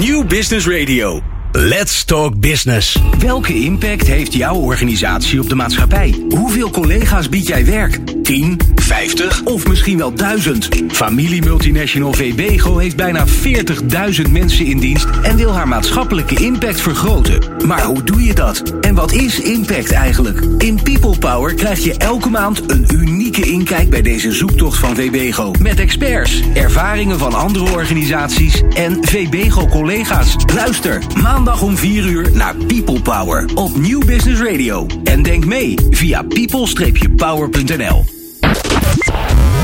New Business Radio. Let's talk business. Welke impact heeft jouw organisatie op de maatschappij? Hoeveel collega's bied jij werk? 10, 50 of misschien wel 1000? Familie Multinational VBGO heeft bijna 40.000 mensen in dienst en wil haar maatschappelijke impact vergroten. Maar hoe doe je dat? En wat is impact eigenlijk? In People Power krijg je elke maand een unieke inkijk bij deze zoektocht van VBGO. Met experts, ervaringen van andere organisaties en VBGO-collega's. Luister, maandag om 4 uur naar People Power op New Business Radio. En denk mee via people-power.nl.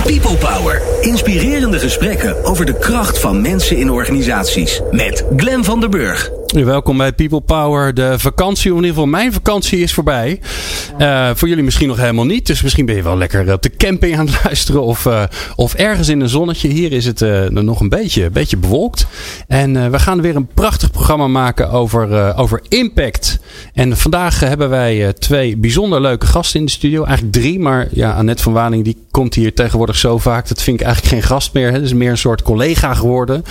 People Power. Inspirerende gesprekken over de kracht van mensen in organisaties. Met Glen van der Burg. Welkom bij People Power. De vakantie, of in ieder geval mijn vakantie is voorbij. Uh, voor jullie misschien nog helemaal niet. Dus misschien ben je wel lekker op de camping aan het luisteren. Of, uh, of ergens in een zonnetje. Hier is het uh, nog een beetje, beetje bewolkt. En we gaan weer een prachtig programma maken over, over impact. En vandaag hebben wij twee bijzonder leuke gasten in de studio. Eigenlijk drie. Maar ja, Annette van Waning die komt hier tegenwoordig zo vaak. Dat vind ik eigenlijk geen gast meer. Het is meer een soort collega geworden.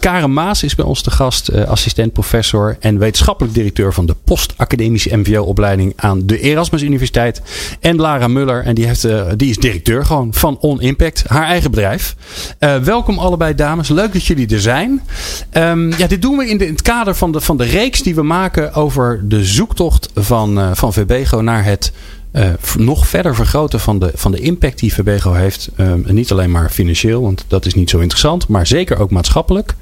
Karen Maas is bij ons de gast. assistent professor en wetenschappelijk directeur van de postacademische MVO-opleiding aan de Erasmus Universiteit. En Lara Muller, en die, heeft, uh, die is directeur gewoon van On Impact, haar eigen bedrijf. Uh, welkom allebei dames, leuk dat jullie er zijn. Um, ja, dit doen we in, de, in, het kader van de, van de reeks die we maken over de zoektocht van, uh, van VBGO naar het nog verder vergroten van de, van de impact die VBGO heeft. Um, niet alleen maar financieel, want dat is niet zo interessant, maar zeker ook maatschappelijk.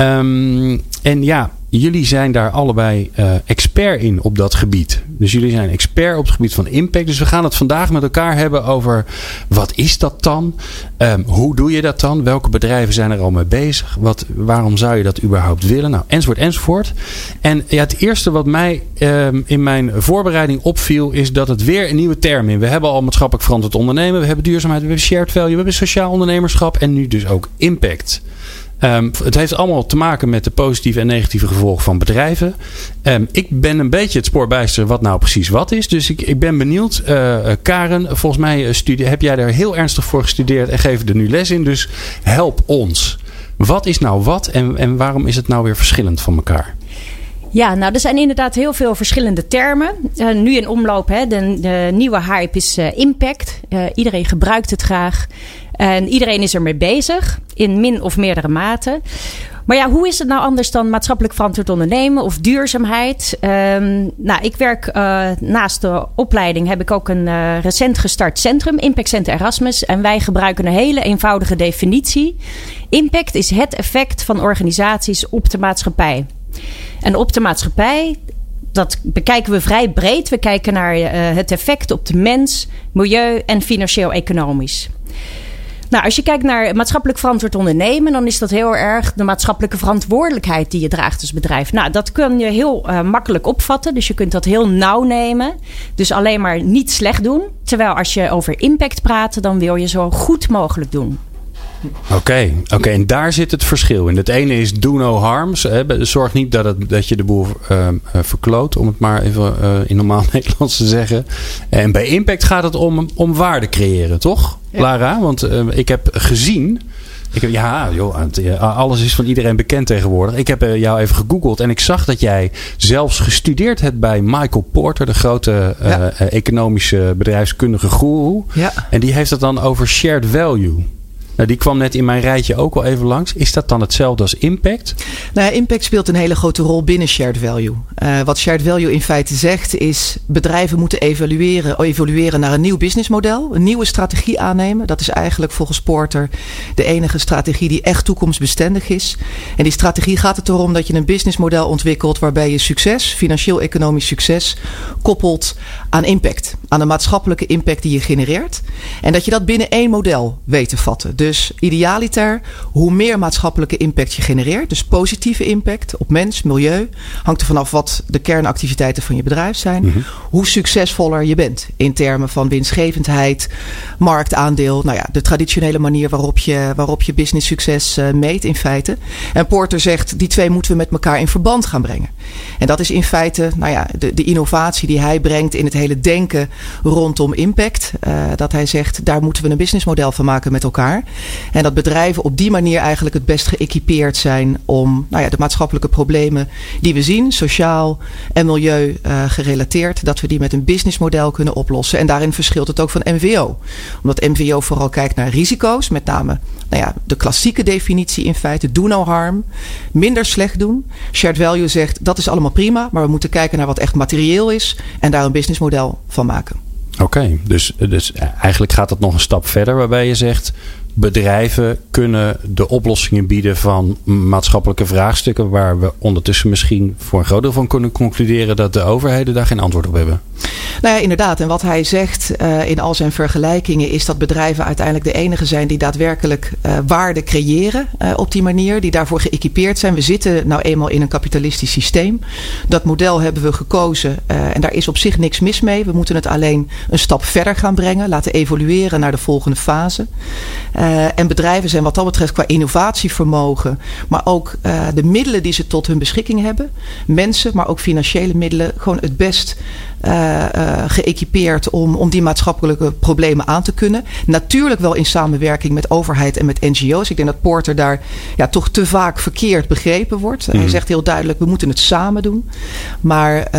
Um, en ja, jullie zijn daar allebei uh, expert in op dat gebied. Dus jullie zijn expert op het gebied van impact. Dus we gaan het vandaag met elkaar hebben over wat is dat dan? Um, hoe doe je dat dan? Welke bedrijven zijn er al mee bezig? Wat, waarom zou je dat überhaupt willen? Nou, enzovoort, enzovoort. En ja, het eerste wat mij um, in mijn voorbereiding opviel, is dat het weer een nieuwe term is. We hebben al maatschappelijk verantwoord ondernemen, we hebben duurzaamheid, we hebben shared value, we hebben sociaal ondernemerschap en nu dus ook impact. Um, het heeft allemaal te maken met de positieve en negatieve gevolgen van bedrijven. Um, ik ben een beetje het spoorbijster wat nou precies wat is. Dus ik, ik ben benieuwd. Uh, Karen, volgens mij studie, heb jij daar heel ernstig voor gestudeerd en geef er nu les in. Dus help ons. Wat is nou wat en, en waarom is het nou weer verschillend van elkaar? Ja, nou, er zijn inderdaad heel veel verschillende termen. Uh, nu in omloop, hè, de, de nieuwe hype is impact. Iedereen gebruikt het graag. En iedereen is ermee bezig, in min of meerdere mate. Maar ja, hoe is het nou anders dan maatschappelijk verantwoord ondernemen of duurzaamheid? Um, nou, ik werk uh, naast de opleiding heb ik ook een uh, recent gestart centrum, Impact Center Erasmus. En wij gebruiken een hele eenvoudige definitie. Impact is het effect van organisaties op de maatschappij. En op de maatschappij, dat bekijken we vrij breed. We kijken naar uh, het effect op de mens, milieu en financieel-economisch. Nou, als je kijkt naar maatschappelijk verantwoord ondernemen, dan is dat heel erg de maatschappelijke verantwoordelijkheid die je draagt als bedrijf. Nou, dat kun je heel uh, makkelijk opvatten. Dus je kunt dat heel nauw nemen. Dus alleen maar niet slecht doen. Terwijl als je over impact praat, dan wil je zo goed mogelijk doen. Oké, oké. En daar zit het verschil in. Het ene is do no harms. Zorg niet dat, het, dat je de boel uh, verkloot, om het maar even uh, in normaal Nederlands te zeggen. En bij impact gaat het om, om waarde creëren, toch. Lara? Want uh, ik heb gezien. Ik heb, ja, joh, alles is van iedereen bekend tegenwoordig. Ik heb jou even gegoogeld en ik zag dat jij zelfs gestudeerd hebt bij Michael Porter, de grote ja. economische bedrijfskundige guru. Ja. En die heeft het dan over shared value. Nou, die kwam net in mijn rijtje ook al even langs. Is dat dan hetzelfde als impact? Nou, impact speelt een hele grote rol binnen shared value. Uh, wat shared value in feite zegt is bedrijven moeten evalueren, evolueren naar een nieuw businessmodel, een nieuwe strategie aannemen. Dat is eigenlijk volgens Porter de enige strategie die echt toekomstbestendig is. En die strategie gaat het erom dat je een businessmodel ontwikkelt waarbij je succes, financieel-economisch succes, koppelt aan impact, aan de maatschappelijke impact die je genereert. En dat je dat binnen één model weet te vatten. Dus idealiter, hoe meer maatschappelijke impact je genereert, dus positieve impact op mens, milieu, hangt er vanaf wat wat de kernactiviteiten van je bedrijf zijn, Mhm. hoe succesvoller je bent in termen van winstgevendheid, marktaandeel, nou ja, de traditionele manier waarop je, waarop je business succes eh, meet in feite. En Porter zegt, die twee moeten we met elkaar in verband gaan brengen. En dat is in feite, nou ja, de, de innovatie die hij brengt in het hele denken rondom impact. Eh, dat hij zegt, daar moeten we een businessmodel van maken met elkaar. En dat bedrijven op die manier eigenlijk het best geëquipeerd zijn om nou ja, de maatschappelijke problemen die we zien, sociaal en milieu eh, gerelateerd, dat we die met een businessmodel kunnen oplossen. En daarin verschilt het ook van MVO. Omdat MVO vooral kijkt naar risico's, met name nou ja, de klassieke definitie in feite, do no harm, minder slecht doen. Shared value zegt, dat is allemaal prima, maar we moeten kijken naar wat echt materieel is en daar een businessmodel van maken. Oké, dus, dus eigenlijk gaat het nog een stap verder waarbij je zegt bedrijven kunnen de oplossingen bieden van maatschappelijke vraagstukken waar we ondertussen misschien voor een groot deel van kunnen concluderen dat de overheden daar geen antwoord op hebben. Nou ja, inderdaad. En wat hij zegt uh, in al zijn vergelijkingen is dat bedrijven uiteindelijk de enige zijn die daadwerkelijk uh, waarde creëren uh, op die manier, die daarvoor geëquipeerd zijn. We zitten nou eenmaal in een kapitalistisch systeem. Dat model hebben we gekozen en daar is op zich niks mis mee. We moeten het alleen een stap verder gaan brengen, laten evolueren naar de volgende fase. Uh, en bedrijven zijn wat dat betreft qua innovatievermogen, maar ook uh, de middelen die ze tot hun beschikking hebben, mensen, maar ook financiële middelen, gewoon het best uh, geëquipeerd om, om die maatschappelijke problemen aan te kunnen. Natuurlijk wel in samenwerking met overheid en met NGO's. Ik denk dat Porter daar ja, toch te vaak verkeerd begrepen wordt. Mm. Hij zegt heel duidelijk, we moeten het samen doen. Maar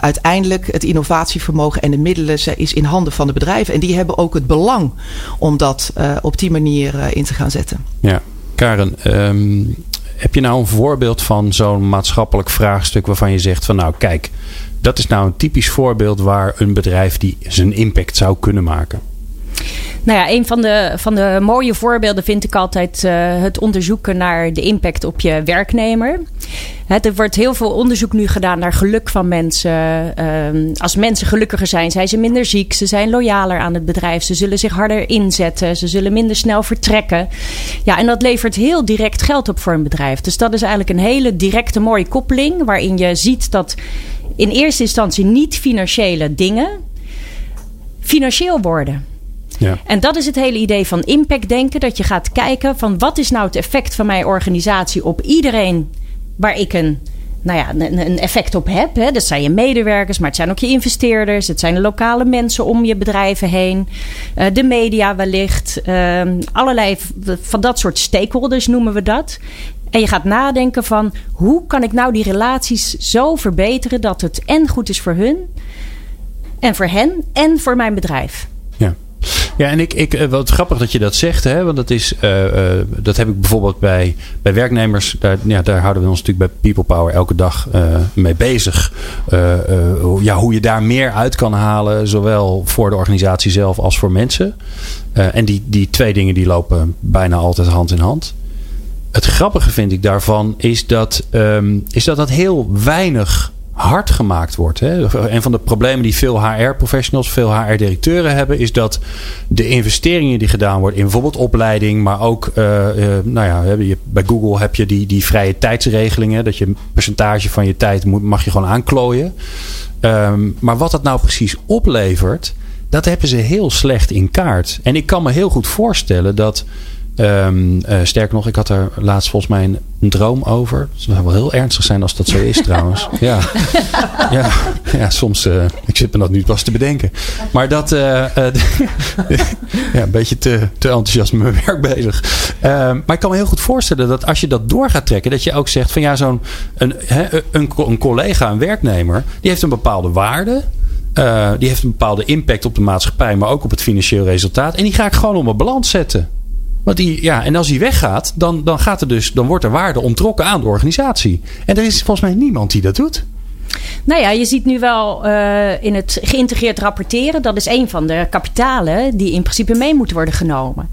uiteindelijk het innovatievermogen en de middelen is in handen van de bedrijven. En die hebben ook het belang om dat op die manier in te gaan zetten. Ja, Karen, um, heb je nou een voorbeeld van zo'n maatschappelijk vraagstuk waarvan je zegt van nou kijk, dat is nou een typisch voorbeeld waar een bedrijf die zijn impact zou kunnen maken? Nou ja, een van de, van de mooie voorbeelden vind ik altijd uh, het onderzoeken naar de impact op je werknemer. Er wordt heel veel onderzoek nu gedaan naar geluk van mensen. Uh, als mensen gelukkiger zijn, zijn ze minder ziek. Ze zijn loyaler aan het bedrijf. Ze zullen zich harder inzetten. Ze zullen minder snel vertrekken. Ja, en dat levert heel direct geld op voor een bedrijf. Dus dat is eigenlijk een hele directe mooie koppeling. Waarin je ziet dat in eerste instantie niet financiële dingen financieel worden. Ja. En dat is het hele idee van impact denken. Dat je gaat kijken van wat is nou het effect van mijn organisatie op iedereen waar ik een, nou ja, een, effect op heb. Hè. Dat zijn je medewerkers, maar het zijn ook je investeerders. Het zijn de lokale mensen om je bedrijven heen. Uh, de media wellicht. Uh, allerlei van dat soort stakeholders noemen we dat. En je gaat nadenken van hoe kan ik nou die relaties zo verbeteren dat het en goed is voor hun en voor hen en voor mijn bedrijf. Ja. En ik, ik, wat grappig dat je dat zegt, hè? want dat, is, uh, uh, dat heb ik bijvoorbeeld bij, bij werknemers. Daar, ja, daar houden we ons natuurlijk bij People Power elke dag mee bezig. ja, hoe je daar meer uit kan halen, zowel voor de organisatie zelf als voor mensen. en die, die twee dingen die lopen bijna altijd hand in hand. Het grappige vind ik daarvan is dat, um, is dat dat heel weinig hard gemaakt wordt. Hè. Een van de problemen die veel HR-professionals, veel HR-directeuren hebben, is dat de investeringen die gedaan worden in bijvoorbeeld opleiding, maar ook, uh, uh, nou ja, bij Google heb je die, die vrije tijdsregelingen, dat je een percentage van je tijd moet, mag je gewoon aanklooien. Um, maar wat dat nou precies oplevert, dat hebben ze heel slecht in kaart. En ik kan me heel goed voorstellen dat. Um, uh, sterker nog, ik had er laatst volgens mij een, een droom over. Het zou wel heel ernstig zijn als dat zo is trouwens. Ja, ja, ja soms. Uh, ik zit me dat nu pas te bedenken. Maar dat. Uh, ja, een beetje te, te enthousiast met mijn werk bezig. maar ik kan me heel goed voorstellen dat als je dat door gaat trekken, dat je ook zegt van ja, zo'n een, een, een collega, een werknemer, die heeft een bepaalde waarde. Die heeft een bepaalde impact op de maatschappij, maar ook op het financieel resultaat. En die ga ik gewoon op mijn balans zetten. Want die, ja, en als die weggaat, dan, dan, gaat er dus, dan wordt er waarde ontrokken aan de organisatie. En er is volgens mij niemand die dat doet. Nou ja, je ziet nu wel uh, in het geïntegreerd rapporteren. Dat is een van de kapitalen die in principe mee moeten worden genomen.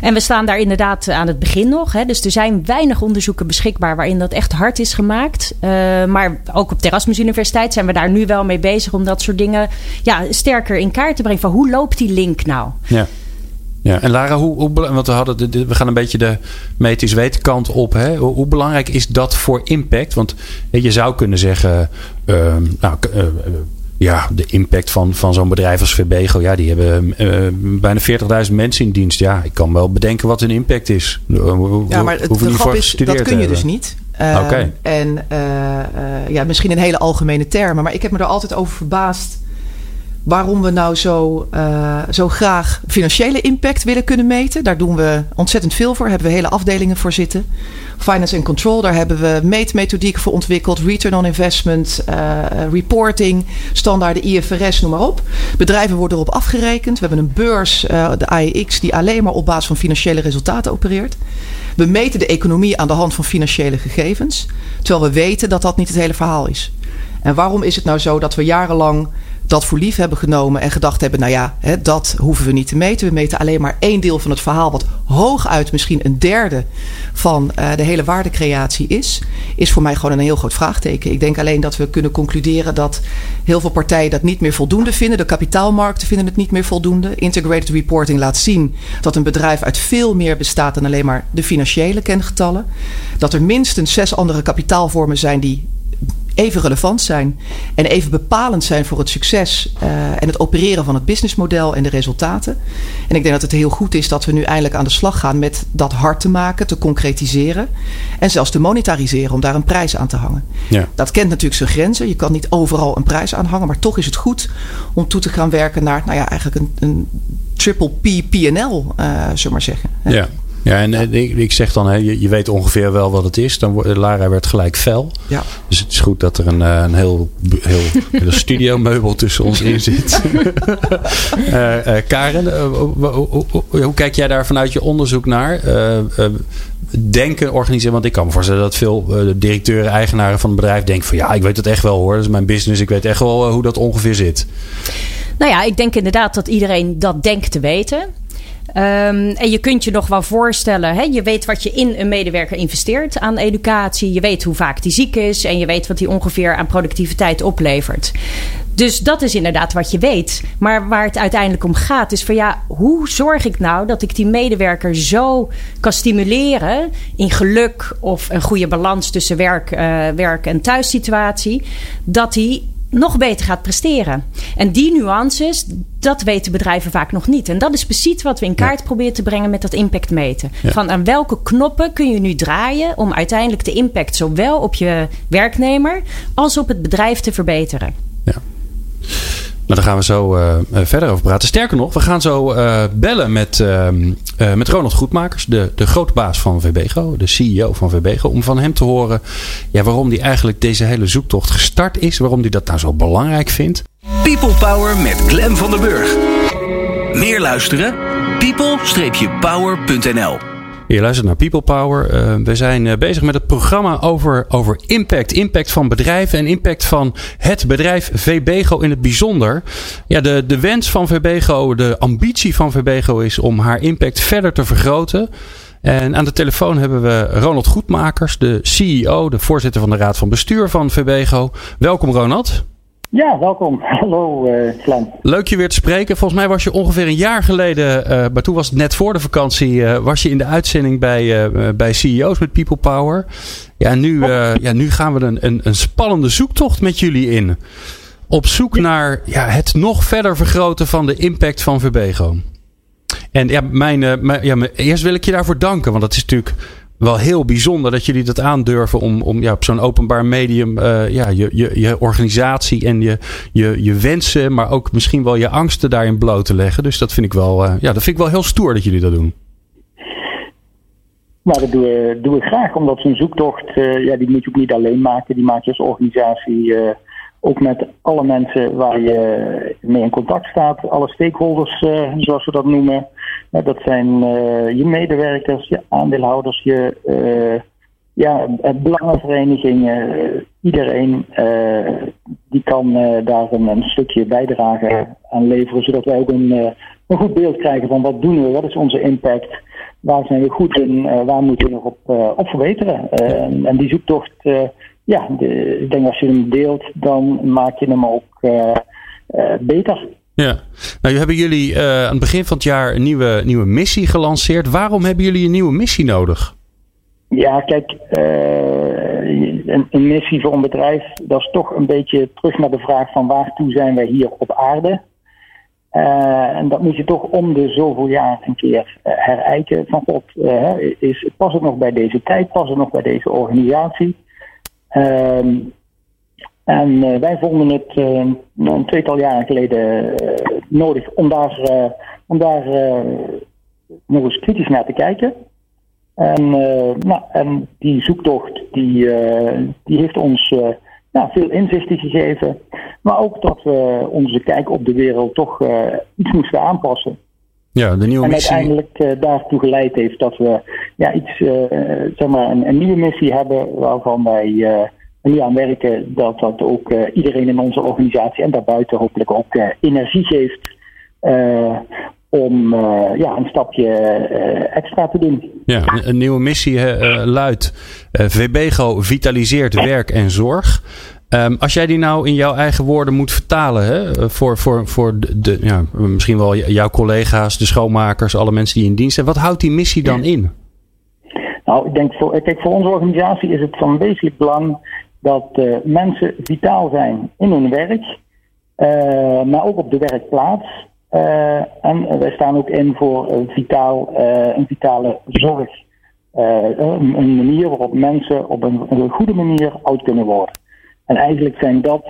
En we staan daar inderdaad aan het begin nog. Hè, dus er zijn weinig onderzoeken beschikbaar waarin dat echt hard is gemaakt. Uh, maar ook op de Erasmus Universiteit zijn we daar nu wel mee bezig om dat soort dingen ja, sterker in kaart te brengen. Van hoe loopt die link nou? Ja. Ja, en Lara, hoe, hoe, want we, hadden we gaan een beetje de methisch wetenkant op. Hè? Hoe, hoe, belangrijk is dat voor impact? Want je zou kunnen zeggen, uh, nou, uh, ja, de impact van, van zo'n bedrijf als Verbego, ja, die hebben uh, bijna 40.000 mensen in dienst. Ja, ik kan wel bedenken wat hun impact is. ja, maar het grap is, dat kun je dus niet. Uh, okay. En uh, ja, misschien in hele algemene termen, maar ik heb me er altijd over verbaasd waarom we nou zo, uh, zo graag financiële impact willen kunnen meten. Daar doen we ontzettend veel voor. Daar hebben we hele afdelingen voor zitten. Finance and Control, daar hebben we meetmethodieken voor ontwikkeld. Return on investment, uh, reporting, standaarden IFRS, noem maar op. Bedrijven worden erop afgerekend. We hebben een beurs, uh, de AEX, die alleen maar op basis van financiële resultaten opereert. We meten de economie aan de hand van financiële gegevens. Terwijl we weten dat dat niet het hele verhaal is. En waarom is het nou zo dat we jarenlang dat voor lief hebben genomen en gedacht hebben: nou ja, hè, dat hoeven we niet te meten. We meten alleen maar één deel van het verhaal, wat hooguit misschien een derde van uh, de hele waardecreatie is. Is voor mij gewoon een heel groot vraagteken. Ik denk alleen dat we kunnen concluderen dat heel veel partijen dat niet meer voldoende vinden. De kapitaalmarkten vinden het niet meer voldoende. Integrated reporting laat zien dat een bedrijf uit veel meer bestaat dan alleen maar de financiële kengetallen. Dat er minstens zes andere kapitaalvormen zijn die even relevant zijn en even bepalend zijn voor het succes uh, en het opereren van het businessmodel en de resultaten. En ik denk dat het heel goed is dat we nu eindelijk aan de slag gaan met dat hard te maken, te concretiseren en zelfs te monetariseren om daar een prijs aan te hangen. Ja. Dat kent natuurlijk zijn grenzen. Je kan niet overal een prijs aan hangen, maar toch is het goed om toe te gaan werken naar, nou ja, eigenlijk een, een triple P PNL, uh, zullen maar zeggen. Ja. Ja, en ja. Ik, ik, zeg dan, hè, je, je, weet ongeveer wel wat het is. Dan wordt, Lara werd gelijk fel. Ja. Dus het is goed dat er een, een heel, heel, heel studiomeubel tussen ons in zit. uh, uh, Karen, uh, hoe, hoe, kijk jij daar vanuit je onderzoek naar? denken organiseren, want ik kan me voorstellen dat veel directeuren, eigenaren van een bedrijf denken van ja, ik weet het echt wel hoor. Dat is mijn business. Ik weet echt wel hoe dat ongeveer zit. Nou ja, ik denk inderdaad dat iedereen dat denkt te weten. Um, en je kunt je nog wel voorstellen, hè, je weet wat je in een medewerker investeert aan educatie. Je weet hoe vaak die ziek is en je weet wat die ongeveer aan productiviteit oplevert. Dus dat is inderdaad wat je weet. Maar waar het uiteindelijk om gaat, is van ja, hoe zorg ik nou dat ik die medewerker zo kan stimuleren in geluk of een goede balans tussen werk, uh, werk en thuissituatie, dat hij nog beter gaat presteren. En die nuances, dat weten bedrijven vaak nog niet. En dat is precies wat we in kaart ja. proberen te brengen met dat impact meten. Ja. Van aan welke knoppen kun je nu draaien om uiteindelijk de impact zowel op je werknemer als op het bedrijf te verbeteren. Ja. Daar gaan we zo uh, verder over praten. Sterker nog, we gaan zo uh, bellen met, uh, met Ronald Goedmakers, de, de grote baas van VBGO, de CEO van VBGO, om van hem te horen ja, waarom hij eigenlijk deze hele zoektocht gestart is, waarom hij dat nou zo belangrijk vindt. People Power met Glen van der Burg. Meer luisteren? people-power.nl je luistert naar People Power. Uh, we zijn uh, bezig met het programma over, over impact. Impact van bedrijven en impact van het bedrijf VBGO in het bijzonder. Ja, de, de wens van VBGO, de ambitie van VBGO is om haar impact verder te vergroten. En aan de telefoon hebben we Ronald Goedmakers, de CEO, de voorzitter van de Raad van Bestuur van VBGO. Welkom Ronald. Ja, welkom. Hallo, uh, Glenn. Leuk je weer te spreken. Volgens mij was je ongeveer een jaar geleden, uh, maar toen was het net voor de vakantie, uh, was je in de uitzending bij, bij CEO's met People Power. Ja, nu, ja, nu gaan we een, een, een, spannende zoektocht met jullie in. Op zoek ja. naar ja, het nog verder vergroten van de impact van Verbego. En ja, mijn, mijn, ja, eerst wil ik je daarvoor danken, want dat is natuurlijk wel heel bijzonder dat jullie dat aandurven om, om ja, op zo'n openbaar medium uh, ja, je, je, je organisatie en je, je, je wensen, maar ook misschien wel je angsten daarin bloot te leggen. Dus dat vind ik wel, uh, ja, dat vind ik wel heel stoer dat jullie dat doen. Nou, dat doen we, doen we graag, omdat zo'n zoektocht, ja, die moet je ook niet alleen maken. Die maak je als organisatie ook met alle mensen waar je mee in contact staat, alle stakeholders, uh, zoals we dat noemen. Dat zijn uh, je medewerkers, je aandeelhouders, je ja, belangenverenigingen. iedereen die kan daar een, een, stukje bijdrage aan leveren, zodat wij ook een, een goed beeld krijgen van wat doen we, wat is onze impact, waar zijn we goed in, waar moeten we nog op, op verbeteren. en die zoektocht ja, de, ik denk als je hem deelt, dan maak je hem ook uh, uh, beter. Ja, nou hebben jullie uh, aan het begin van het jaar een nieuwe, nieuwe missie gelanceerd. Waarom hebben jullie een nieuwe missie nodig? Ja, kijk, uh, een, een, missie voor een bedrijf, dat is toch een beetje terug naar de vraag van waartoe zijn wij hier op aarde? Uh, en dat moet je toch om de zoveel jaar een keer uh, herijken. Van God, is, past het nog bij deze tijd? Past het nog bij deze organisatie? Ehm, en wij vonden het een tweetal jaren geleden nodig om daar, om daar nog eens kritisch naar te kijken. En, nou, die zoektocht die, die heeft ons veel inzichten gegeven. Maar ook dat we onze kijk op de wereld toch iets moesten aanpassen. Ja, de nieuwe en missie. uiteindelijk daartoe geleid heeft dat we ja, iets, zeg maar een, een, nieuwe missie hebben waarvan wij er nu aan werken dat dat ook iedereen in onze organisatie en daarbuiten hopelijk ook energie geeft om uh, ja, een stapje uh, extra te doen. Ja, een, een nieuwe missie uh, luidt VBGO vitaliseert werk en zorg. Um, als jij die nou in jouw eigen woorden moet vertalen, hè, voor, voor, voor de, de, ja, misschien wel jouw collega's, de schoonmakers, alle mensen die in dienst zijn, wat houdt die missie dan in? Nou, ik denk voor, kijk, voor onze organisatie is het van wezenlijk belang dat mensen vitaal zijn in hun werk, maar ook op de werkplaats. Uh, en wij staan ook in voor een, vitaal, een vitale zorg. Een, een, manier waarop mensen op een, een, goede manier oud kunnen worden. En eigenlijk zijn dat,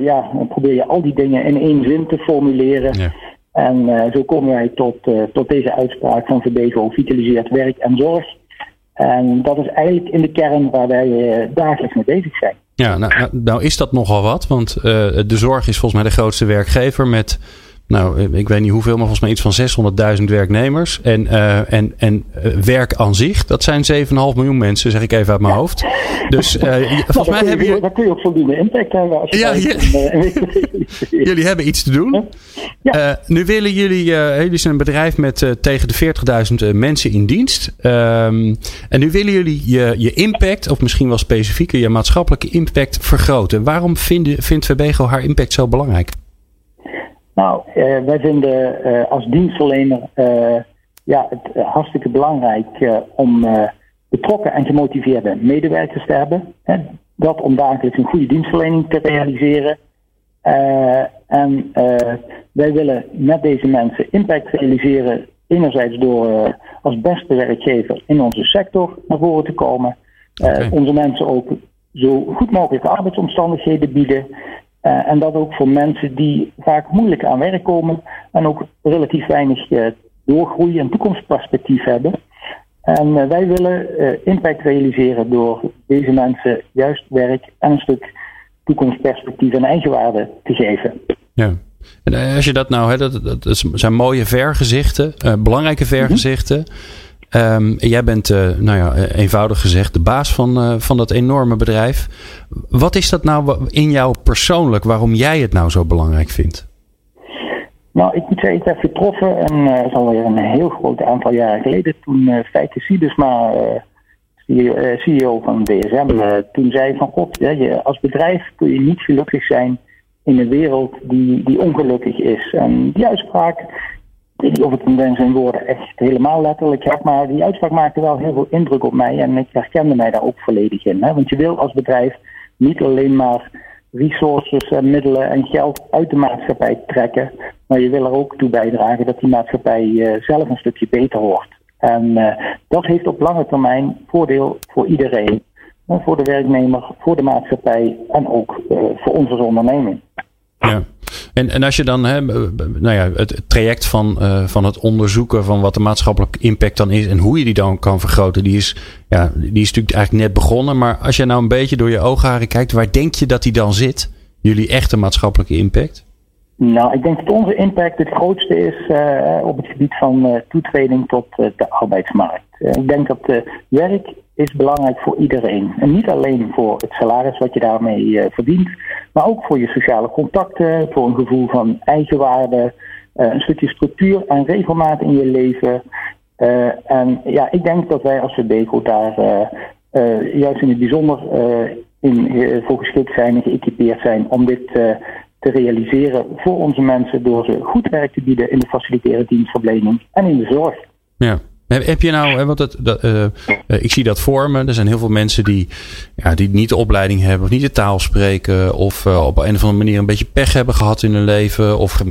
ja, dan probeer je al die dingen in één zin te formuleren. Ja. En zo komen wij tot, tot deze uitspraak van VBGO, vitaliseert werk en zorg. En dat is eigenlijk in de kern waar wij dagelijks mee bezig zijn. Ja, nou, nou, nou is dat nogal wat, want de zorg is volgens mij de grootste werkgever met nou, ik weet niet hoeveel, maar volgens mij iets van 600.000 werknemers. En, uh, en, en uh, werk aan zich, dat zijn 7,5 miljoen mensen, zeg ik even uit mijn ja. hoofd. Dus uh, volgens mij hebben jullie... Daar kun je ook voldoende impact hebben. Als ja, jullie hebben iets te doen. Ja. nu willen jullie, jullie zijn een bedrijf met tegen de 40.000 mensen in dienst. Um, en nu willen jullie je, je impact, of misschien wel specifieker, je maatschappelijke impact vergroten. Waarom vindt VBGO haar impact zo belangrijk? Nou, uh, wij vinden uh, als dienstverlener uh, ja, het hartstikke belangrijk om betrokken en gemotiveerde medewerkers te hebben. Hè, dat om dagelijks een goede dienstverlening te realiseren. en wij willen met deze mensen impact realiseren. Enerzijds door als beste werkgever in onze sector naar voren te komen. Okay. Onze mensen ook zo goed mogelijke arbeidsomstandigheden bieden. Uh, en dat ook voor mensen die vaak moeilijk aan werk komen en ook relatief weinig uh, doorgroei en toekomstperspectief hebben. En uh, wij willen impact realiseren door deze mensen juist werk en een stuk toekomstperspectief en eigenwaarde te geven. Ja. En als je dat nou, hè, dat, dat zijn mooie vergezichten, belangrijke vergezichten. Mm -hmm. Um, jij bent, uh, nou ja, eenvoudig gezegd, de baas van, uh, van dat enorme bedrijf. Wat is dat nou in jou persoonlijk, waarom jij het nou zo belangrijk vindt? Nou, ik moet zeggen, ik ben getroffen en uh, dat is alweer een heel groot aantal jaren geleden. Toen uh, Feike Siedesma, CEO van DSM, toen zei van god, je, als bedrijf kun je niet gelukkig zijn in een wereld die, die ongelukkig is. En die uitspraak weet niet of ik hem in zijn woorden echt helemaal letterlijk heb, maar die uitspraak maakte wel heel veel indruk op mij en ik herkende mij daar ook volledig in. Hè? Want je wil als bedrijf niet alleen maar resources en middelen en geld uit de maatschappij trekken, maar je wil er ook toe bijdragen dat die maatschappij uh, zelf een stukje beter wordt. En uh, dat heeft op lange termijn voordeel voor iedereen. Voor de werknemer, voor de maatschappij en ook uh, voor ons als onderneming. Ja. En, en als je dan, hè, nou ja, het traject van, uh, van het onderzoeken van wat de maatschappelijke impact dan is en hoe je die dan kan vergroten, die is, ja, die is natuurlijk eigenlijk net begonnen. Maar als je nou een beetje door je oogharen kijkt, waar denk je dat die dan zit? Jullie echte maatschappelijke impact? Nou, ik denk dat onze impact het grootste is uh, op het gebied van uh, toetreding tot de arbeidsmarkt. Ik denk dat werk is belangrijk voor iedereen. En niet alleen voor het salaris wat je daarmee verdient, maar ook voor je sociale contacten, voor een gevoel van eigenwaarde, een stukje structuur en regelmaat in je leven. en ja, ik denk dat wij als VBECO daar juist in het bijzonder in, voor geschikt zijn en geëquipeerd zijn om dit te realiseren voor onze mensen door ze goed werk te bieden in de facilitaire dienstverlening en in de zorg. Ja. Heb je nou, want dat, uh, ik zie dat voor me. Er zijn heel veel mensen die, ja, die niet de opleiding hebben, of niet de taal spreken, of uh, op een of andere manier een beetje pech hebben gehad in hun leven, of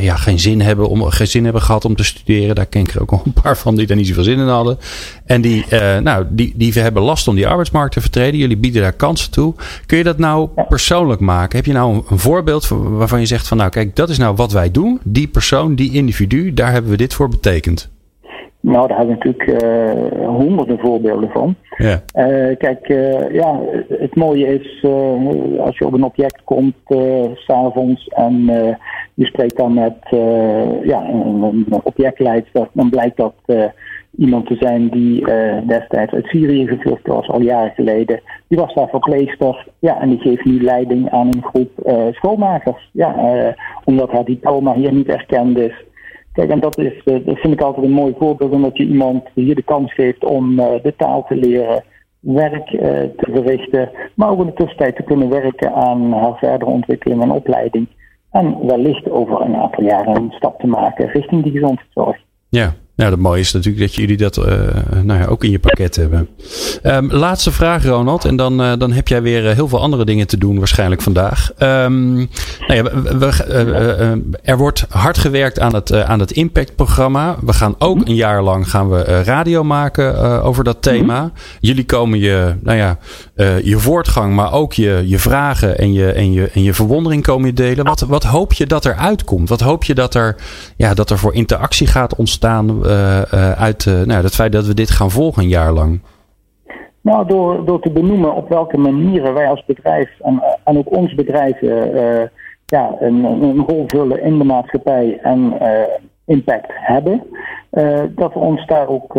ja, geen, zin hebben om, geen zin hebben gehad om te studeren. Daar ken ik er ook al een paar van die daar niet zoveel zin in hadden. En die, nou, die, die hebben last om die arbeidsmarkt te vertreden. Jullie bieden daar kansen toe. Kun je dat nou persoonlijk maken? Heb je nou een voorbeeld waarvan je zegt van, nou, kijk, dat is nou wat wij doen. Die persoon, die individu, daar hebben we dit voor betekend. Nou, daar hebben we natuurlijk uh, honderden voorbeelden van. Ja. Uh, kijk, uh, ja, het mooie is als je op een object komt s'avonds en je spreekt dan met ja, een, een objectleider, dan blijkt dat iemand te zijn die destijds uit Syrië gevlucht was, al jaren geleden. Die was daar verpleegster, ja, en die geeft nu leiding aan een groep schoonmakers. Ja, omdat haar diploma hier niet erkend is. Kijk, en dat, is, eh, dat vind ik altijd een mooi voorbeeld, omdat je iemand hier de kans geeft om uh, de taal te leren, werk uh, te verrichten, maar ook in de tussentijd te kunnen werken aan haar verdere ontwikkeling en opleiding. En wellicht over een aantal jaren een stap te maken richting die gezondheidszorg. Ja, nou, het mooie is natuurlijk dat jullie dat uh, nou ja, ook in je pakket hebben. Um, laatste vraag, Ronald. En dan, uh, dan heb jij weer heel veel andere dingen te doen waarschijnlijk vandaag. Um, nou ja, we, we, uh, er wordt hard gewerkt aan het, aan het Impact-programma. We gaan ook een jaar lang gaan we radio maken over dat thema. Jullie komen je, nou ja, je voortgang, maar ook je, je vragen en je, en, je, en je verwondering komen je delen. Wat, wat hoop je dat er uitkomt? Wat hoop je dat er, ja, dat er voor interactie gaat ontstaan? Uh, uit uh, nou, het feit dat we dit gaan volgen een jaar lang? Nou, door, door te benoemen op welke manieren wij als bedrijf en, en ook ons bedrijf ja, een, een, rol vullen in de maatschappij en impact hebben, dat we ons daar ook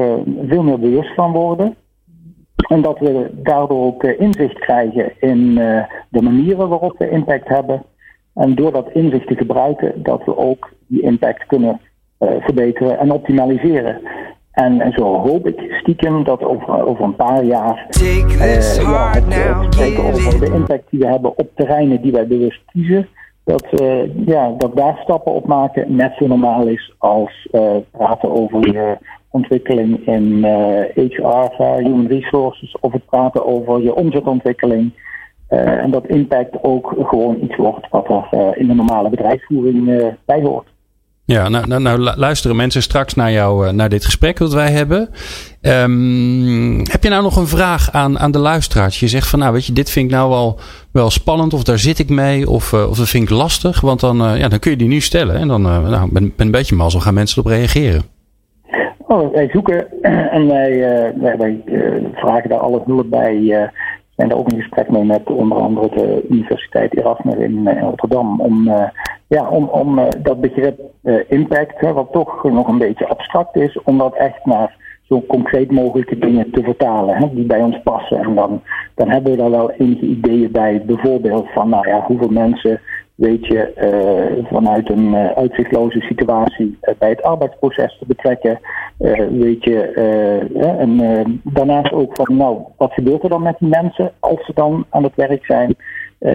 veel meer bewust van worden. En dat we daardoor ook inzicht krijgen in de manieren waarop we impact hebben. En door dat inzicht te gebruiken, dat we ook die impact kunnen verbeteren en optimaliseren. En, en zo hoop ik stiekem dat over, over een paar jaar uh, ja, het spreken over de impact die we hebben op terreinen die wij bewust kiezen, dat, uh, ja, dat daar stappen op maken net zo normaal is als praten over je ontwikkeling in HR, human resources, of het praten over je omzetontwikkeling. en dat impact ook gewoon iets wordt wat er in de normale bedrijfsvoering bij hoort. Ja, nou, nou, nou, luisteren mensen straks naar jou, eh, naar dit gesprek dat wij hebben. Um, heb je nou nog een vraag aan, aan de luisteraars? Je zegt van, nou weet je, dit vind ik nou wel, wel spannend, of daar zit ik mee, of, uh, of dat vind ik lastig. Want dan, uh, ja, dan kun je die nu stellen. En dan nou, ben, ben een beetje mazzel, gaan mensen erop reageren. Oh, wij zoeken en wij, wij, vragen daar alle hulp bij zijn daar ook in gesprek mee met onder andere de Universiteit Erasmus in, in Rotterdam. Om, ja, om, om uh, dat begrip uh, impact, hè, wat toch nog een beetje abstract is, om dat echt naar zo concreet mogelijke dingen te vertalen hè, die bij ons passen. En dan, dan hebben we daar wel enige ideeën bij. Bijvoorbeeld van nou ja, hoeveel mensen weet je uh, vanuit een uitzichtloze situatie bij het arbeidsproces te betrekken. weet je, en daarnaast ook van, nou, wat gebeurt er dan met die mensen als ze dan aan het werk zijn?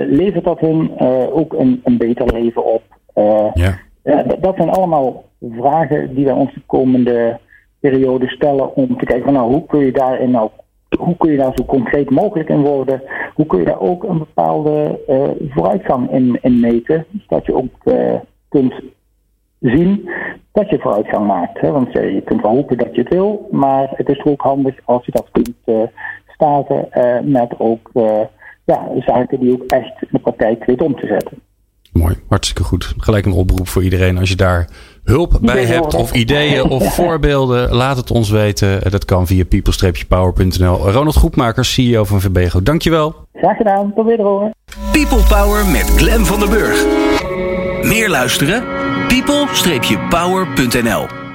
Levert dat hun ook een, een beter leven op? ja. dat zijn allemaal vragen die wij ons de komende periode stellen om te kijken van, nou, hoe kun je daarin nou hoe kun je daar zo concreet mogelijk in worden? Hoe kun je daar ook een bepaalde uh, vooruitgang in, in meten? Zodat je ook uh, kunt zien dat je vooruitgang maakt. Hè? Want je kunt wel hopen dat je het wil, maar het is ook handig als je dat kunt staven met ook ja, zaken die ook echt in de praktijk weet om te zetten. Mooi, hartstikke goed. Gelijk een oproep voor iedereen. Als je daar hulp bij hebt of ideeën of voorbeelden, laat het ons weten. Dat kan via people-power.nl. Ronald Groepmaker, CEO van Verbego. Dankjewel. Graag gedaan, tot weer horen. People Power met Glen van den Burg. Meer luisteren? people-power.nl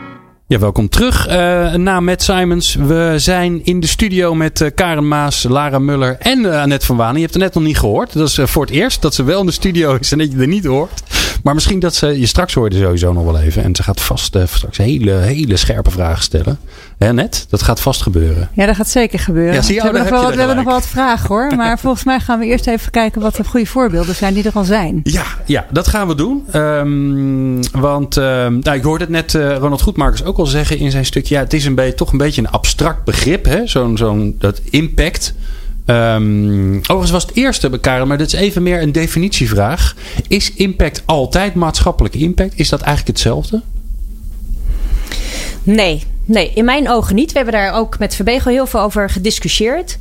ja, welkom terug uh, na Matt Simons. We zijn in de studio met uh, Karen Maas, Lara Muller en uh, Annette van Wanen. Je hebt het net nog niet gehoord. Dat is voor het eerst dat ze wel in de studio is en dat je er niet hoort. Maar misschien dat ze je straks hoorde sowieso nog wel even. En ze gaat vast uh, straks hele, hele scherpe vragen stellen. Hè, net? Dat gaat vast gebeuren. Ja, dat gaat zeker gebeuren. Ja, zie je, we, oh, hebben nog wel, we hebben nog wel wat vragen hoor. Maar volgens mij gaan we eerst even kijken wat de goede voorbeelden zijn die er al zijn. Ja, ja dat gaan we doen. Ehm, want ehm, nou, ik hoorde het net uh, Ronald Goedmakers ook al zeggen in zijn stukje. Ja, het is een beetje, toch een beetje een abstract begrip. Zo'n zo'n dat impact. Um, overigens was het eerste bekaren, maar dat is even meer een definitievraag. Is impact altijd maatschappelijke impact? Is dat eigenlijk hetzelfde? Nee, nee, in mijn ogen niet. We hebben daar ook met Verbego heel veel over gediscussieerd.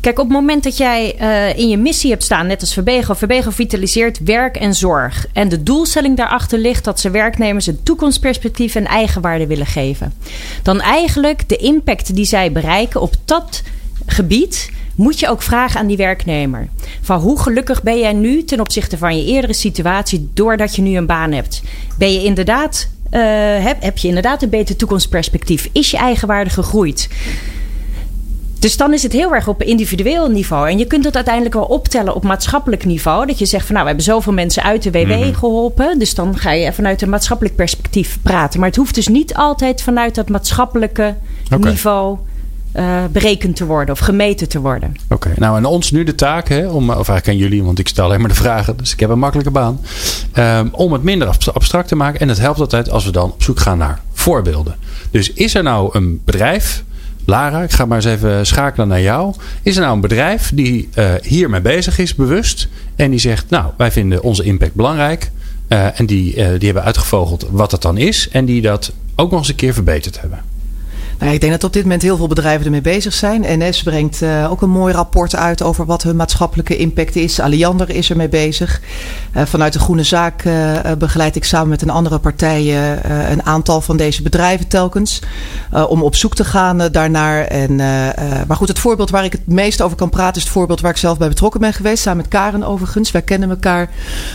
Kijk, op het moment dat jij uh, in je missie hebt staan, net als Verbego, Verbego vitaliseert werk en zorg. En de doelstelling daarachter ligt dat ze werknemers een toekomstperspectief en eigenwaarde willen geven. Dan eigenlijk de impact die zij bereiken op dat gebied moet je ook vragen aan die werknemer. Van hoe gelukkig ben jij nu ten opzichte van je eerdere situatie doordat je nu een baan hebt? Ben je inderdaad, uh, heb, heb je inderdaad een beter toekomstperspectief? Is je eigenwaarde gegroeid? Dus dan is het heel erg op individueel niveau. En je kunt het uiteindelijk wel optellen op maatschappelijk niveau. Dat je zegt van nou, we hebben zoveel mensen uit de WW mm-hmm. geholpen. Dus dan ga je vanuit een maatschappelijk perspectief praten. Maar het hoeft dus niet altijd vanuit dat maatschappelijke okay. niveau uh, berekend te worden of gemeten te worden. Oké, nou en ons nu de taak, hè, om, of eigenlijk aan jullie, want ik stel alleen maar de vragen, dus ik heb een makkelijke baan, um, om het minder abstract te maken. En het helpt altijd als we dan op zoek gaan naar voorbeelden. Dus is er nou een bedrijf, Lara, ik ga maar eens even schakelen naar jou. Is er nou een bedrijf die uh, hiermee bezig is, bewust, en die zegt, nou, wij vinden onze impact belangrijk. Uh, en die, die hebben uitgevogeld wat het dan is. En die dat ook nog eens een keer verbeterd hebben. Nou, ik denk dat op dit moment heel veel bedrijven ermee bezig zijn. NS brengt uh, ook een mooi rapport uit over wat hun maatschappelijke impact is. Alliander is ermee bezig. Uh, vanuit de Groene Zaak uh, begeleid ik samen met een andere partij een aantal van deze bedrijven telkens. om op zoek te gaan daarnaar. Maar goed, het voorbeeld waar ik het meest over kan praten is het voorbeeld waar ik zelf bij betrokken ben geweest. Samen met Karen overigens. Wij kennen elkaar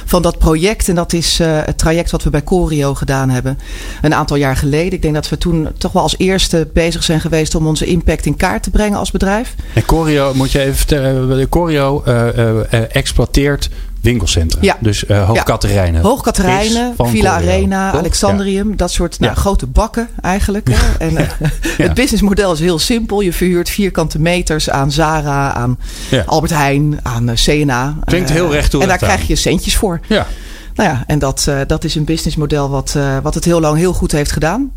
van dat project. En dat is het traject wat we bij Corio gedaan hebben. Een aantal jaar geleden. Ik denk dat we toen toch wel als eerste bezig zijn geweest om onze impact in kaart te brengen als bedrijf. En Corio, moet je even vertellen, Corio uh, uh, exploiteert winkelcentra. Ja. Dus uh, Hoogkaterijnen. Ja. Hoogkaterijnen, Villa Corio. Arena, Toch? Alexandrium. Ja. Dat soort nou, grote bakken eigenlijk. En uh, het businessmodel is heel simpel. Je verhuurt vierkante meters aan Zara, aan Albert Heijn, aan CNA. Klinkt heel recht toe. En daar krijg je centjes voor. Ja. Nou ja, en dat, uh, dat is een businessmodel wat, uh, wat het heel lang heel goed heeft gedaan.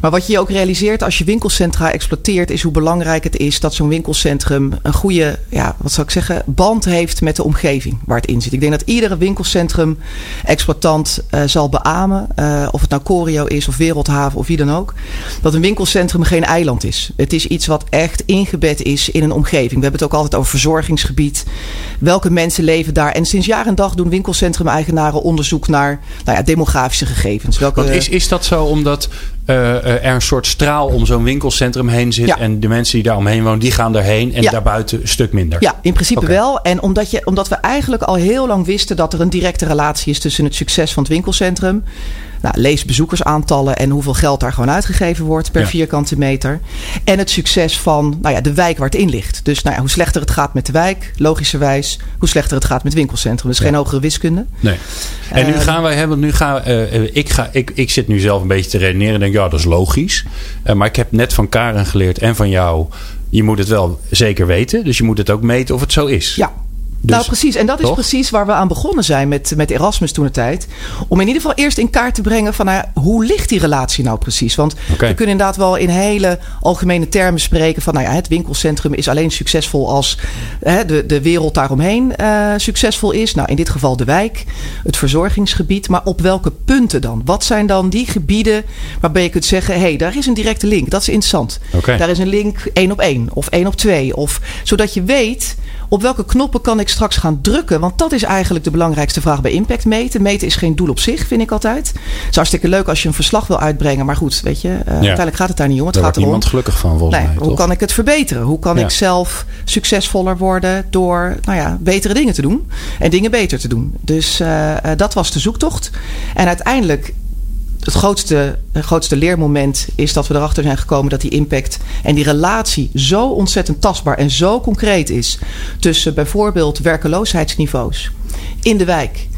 Maar wat je ook realiseert als je winkelcentra exploiteert, is hoe belangrijk het is dat zo'n winkelcentrum een goede, ja, wat zou ik zeggen, band heeft met de omgeving waar het in zit. Ik denk dat iedere winkelcentrum exploitant uh, zal beamen, of het nou Corio is of Wereldhaven of wie dan ook, dat een winkelcentrum geen eiland is. Het is iets wat echt ingebed is in een omgeving. We hebben het ook altijd over verzorgingsgebied. Welke mensen leven daar? En sinds jaar en dag doen winkelcentrum-eigenaren onderzoek naar nou ja, demografische gegevens. Welke, Want is, is dat zo omdat er een soort straal om zo'n winkelcentrum heen zit. Ja. En de mensen die daar omheen wonen, die gaan daarheen. En ja. daarbuiten een stuk minder. Ja, in principe okay. wel. En omdat, je, omdat we eigenlijk al heel lang wisten dat er een directe relatie is tussen het succes van het winkelcentrum. Nou, lees bezoekersaantallen en hoeveel geld daar gewoon uitgegeven wordt per ja. vierkante meter. En het succes van nou ja, de wijk waar het in ligt. Dus nou ja, hoe slechter het gaat met de wijk, logischerwijs, hoe slechter het gaat met het winkelcentrum. Dus ja. geen hogere wiskunde. Nee. En nu gaan wij hebben, nu gaan, uh, ik, ga, ik, ik zit nu zelf een beetje te redeneren en denk, ja, dat is logisch. Uh, maar ik heb net van Karen geleerd en van jou, je moet het wel zeker weten. Dus je moet het ook meten of het zo is. Ja, dus, nou, precies. En dat is precies waar we aan begonnen zijn met, met Erasmus toen de tijd. Om in ieder geval eerst in kaart te brengen van nou, hoe ligt die relatie nou precies? Want okay. we kunnen inderdaad wel in hele algemene termen spreken van nou ja, het winkelcentrum is alleen succesvol als hè, de, de wereld daaromheen uh, succesvol is. Nou, in dit geval de wijk, het verzorgingsgebied. Maar op welke punten dan? Wat zijn dan die gebieden waarbij je kunt zeggen: hé, hey, daar is een directe link. Dat is interessant. Okay. Daar is een link één op één of één op twee. Of zodat je weet op welke knoppen kan ik straks gaan drukken? Want dat is eigenlijk de belangrijkste vraag bij impact meten. Meten is geen doel op zich, vind ik altijd. Het is hartstikke leuk als je een verslag wil uitbrengen. Maar goed, weet je, uh, ja. uiteindelijk gaat het daar niet om. Het daar gaat erom. niemand gelukkig van, volgens nee, mij. Hoe toch? kan ik het verbeteren? Hoe kan Ja. ik zelf succesvoller worden door nou ja, betere dingen te doen? En dingen beter te doen. Dus uh, uh, dat was de zoektocht. En uiteindelijk het grootste, het grootste leermoment is dat we erachter zijn gekomen dat die impact en die relatie zo ontzettend tastbaar en zo concreet is tussen bijvoorbeeld werkeloosheidsniveaus in de wijk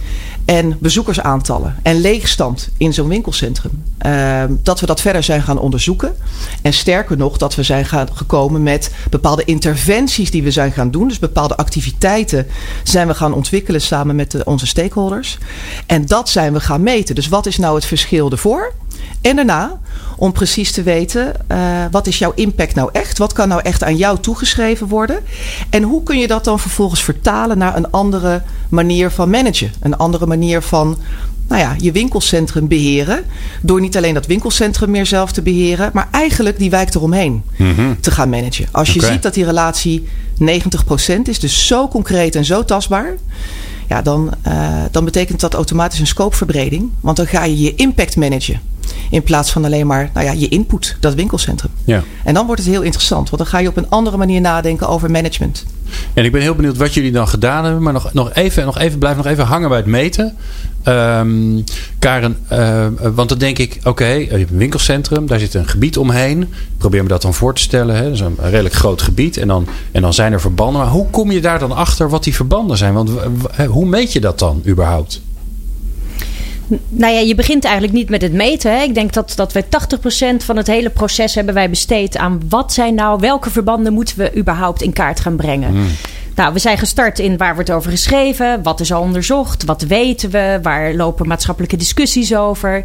en bezoekersaantallen en leegstand in zo'n winkelcentrum. Uh, dat we dat verder zijn gaan onderzoeken. En sterker nog, dat we zijn gaan gekomen met bepaalde interventies die we zijn gaan doen. Dus bepaalde activiteiten zijn we gaan ontwikkelen samen met onze stakeholders. En dat zijn we gaan meten. Dus wat is nou het verschil ervoor? En daarna om precies te weten uh, wat is jouw impact nou echt? Wat kan nou echt aan jou toegeschreven worden? En hoe kun je dat dan vervolgens vertalen naar een andere manier van managen? Een andere manier van nou ja, je winkelcentrum beheren. Door niet alleen dat winkelcentrum meer zelf te beheren, maar eigenlijk die wijk eromheen mm -hmm. te gaan managen. Als je okay. ziet dat die relatie 90% is, dus zo concreet en zo tastbaar. Ja, dan, uh, dan betekent dat automatisch een scopeverbreding. Want dan ga je je impact managen. In plaats van alleen maar nou ja, je input, dat winkelcentrum. Ja. En dan wordt het heel interessant. Want dan ga je op een andere manier nadenken over management. En ik ben heel benieuwd wat jullie dan gedaan hebben. Maar nog, nog even, nog even, blijf nog even hangen bij het meten. Um, Karen, uh, want dan denk ik, oké, okay, je hebt een winkelcentrum, daar zit een gebied omheen. Probeer me dat dan voor te stellen. Hè? Dat is een redelijk groot gebied. En dan, en dan zijn er verbanden. Maar hoe kom je daar dan achter wat die verbanden zijn? Want hoe meet je dat dan überhaupt? Nou ja, je begint eigenlijk niet met het meten. Hè. Ik denk dat, dat wij 80% van het hele proces hebben wij besteed aan wat zijn nou, welke verbanden moeten we überhaupt in kaart gaan brengen. Mm. Nou, we zijn gestart in waar wordt over geschreven, wat is al onderzocht, wat weten we, waar lopen maatschappelijke discussies over.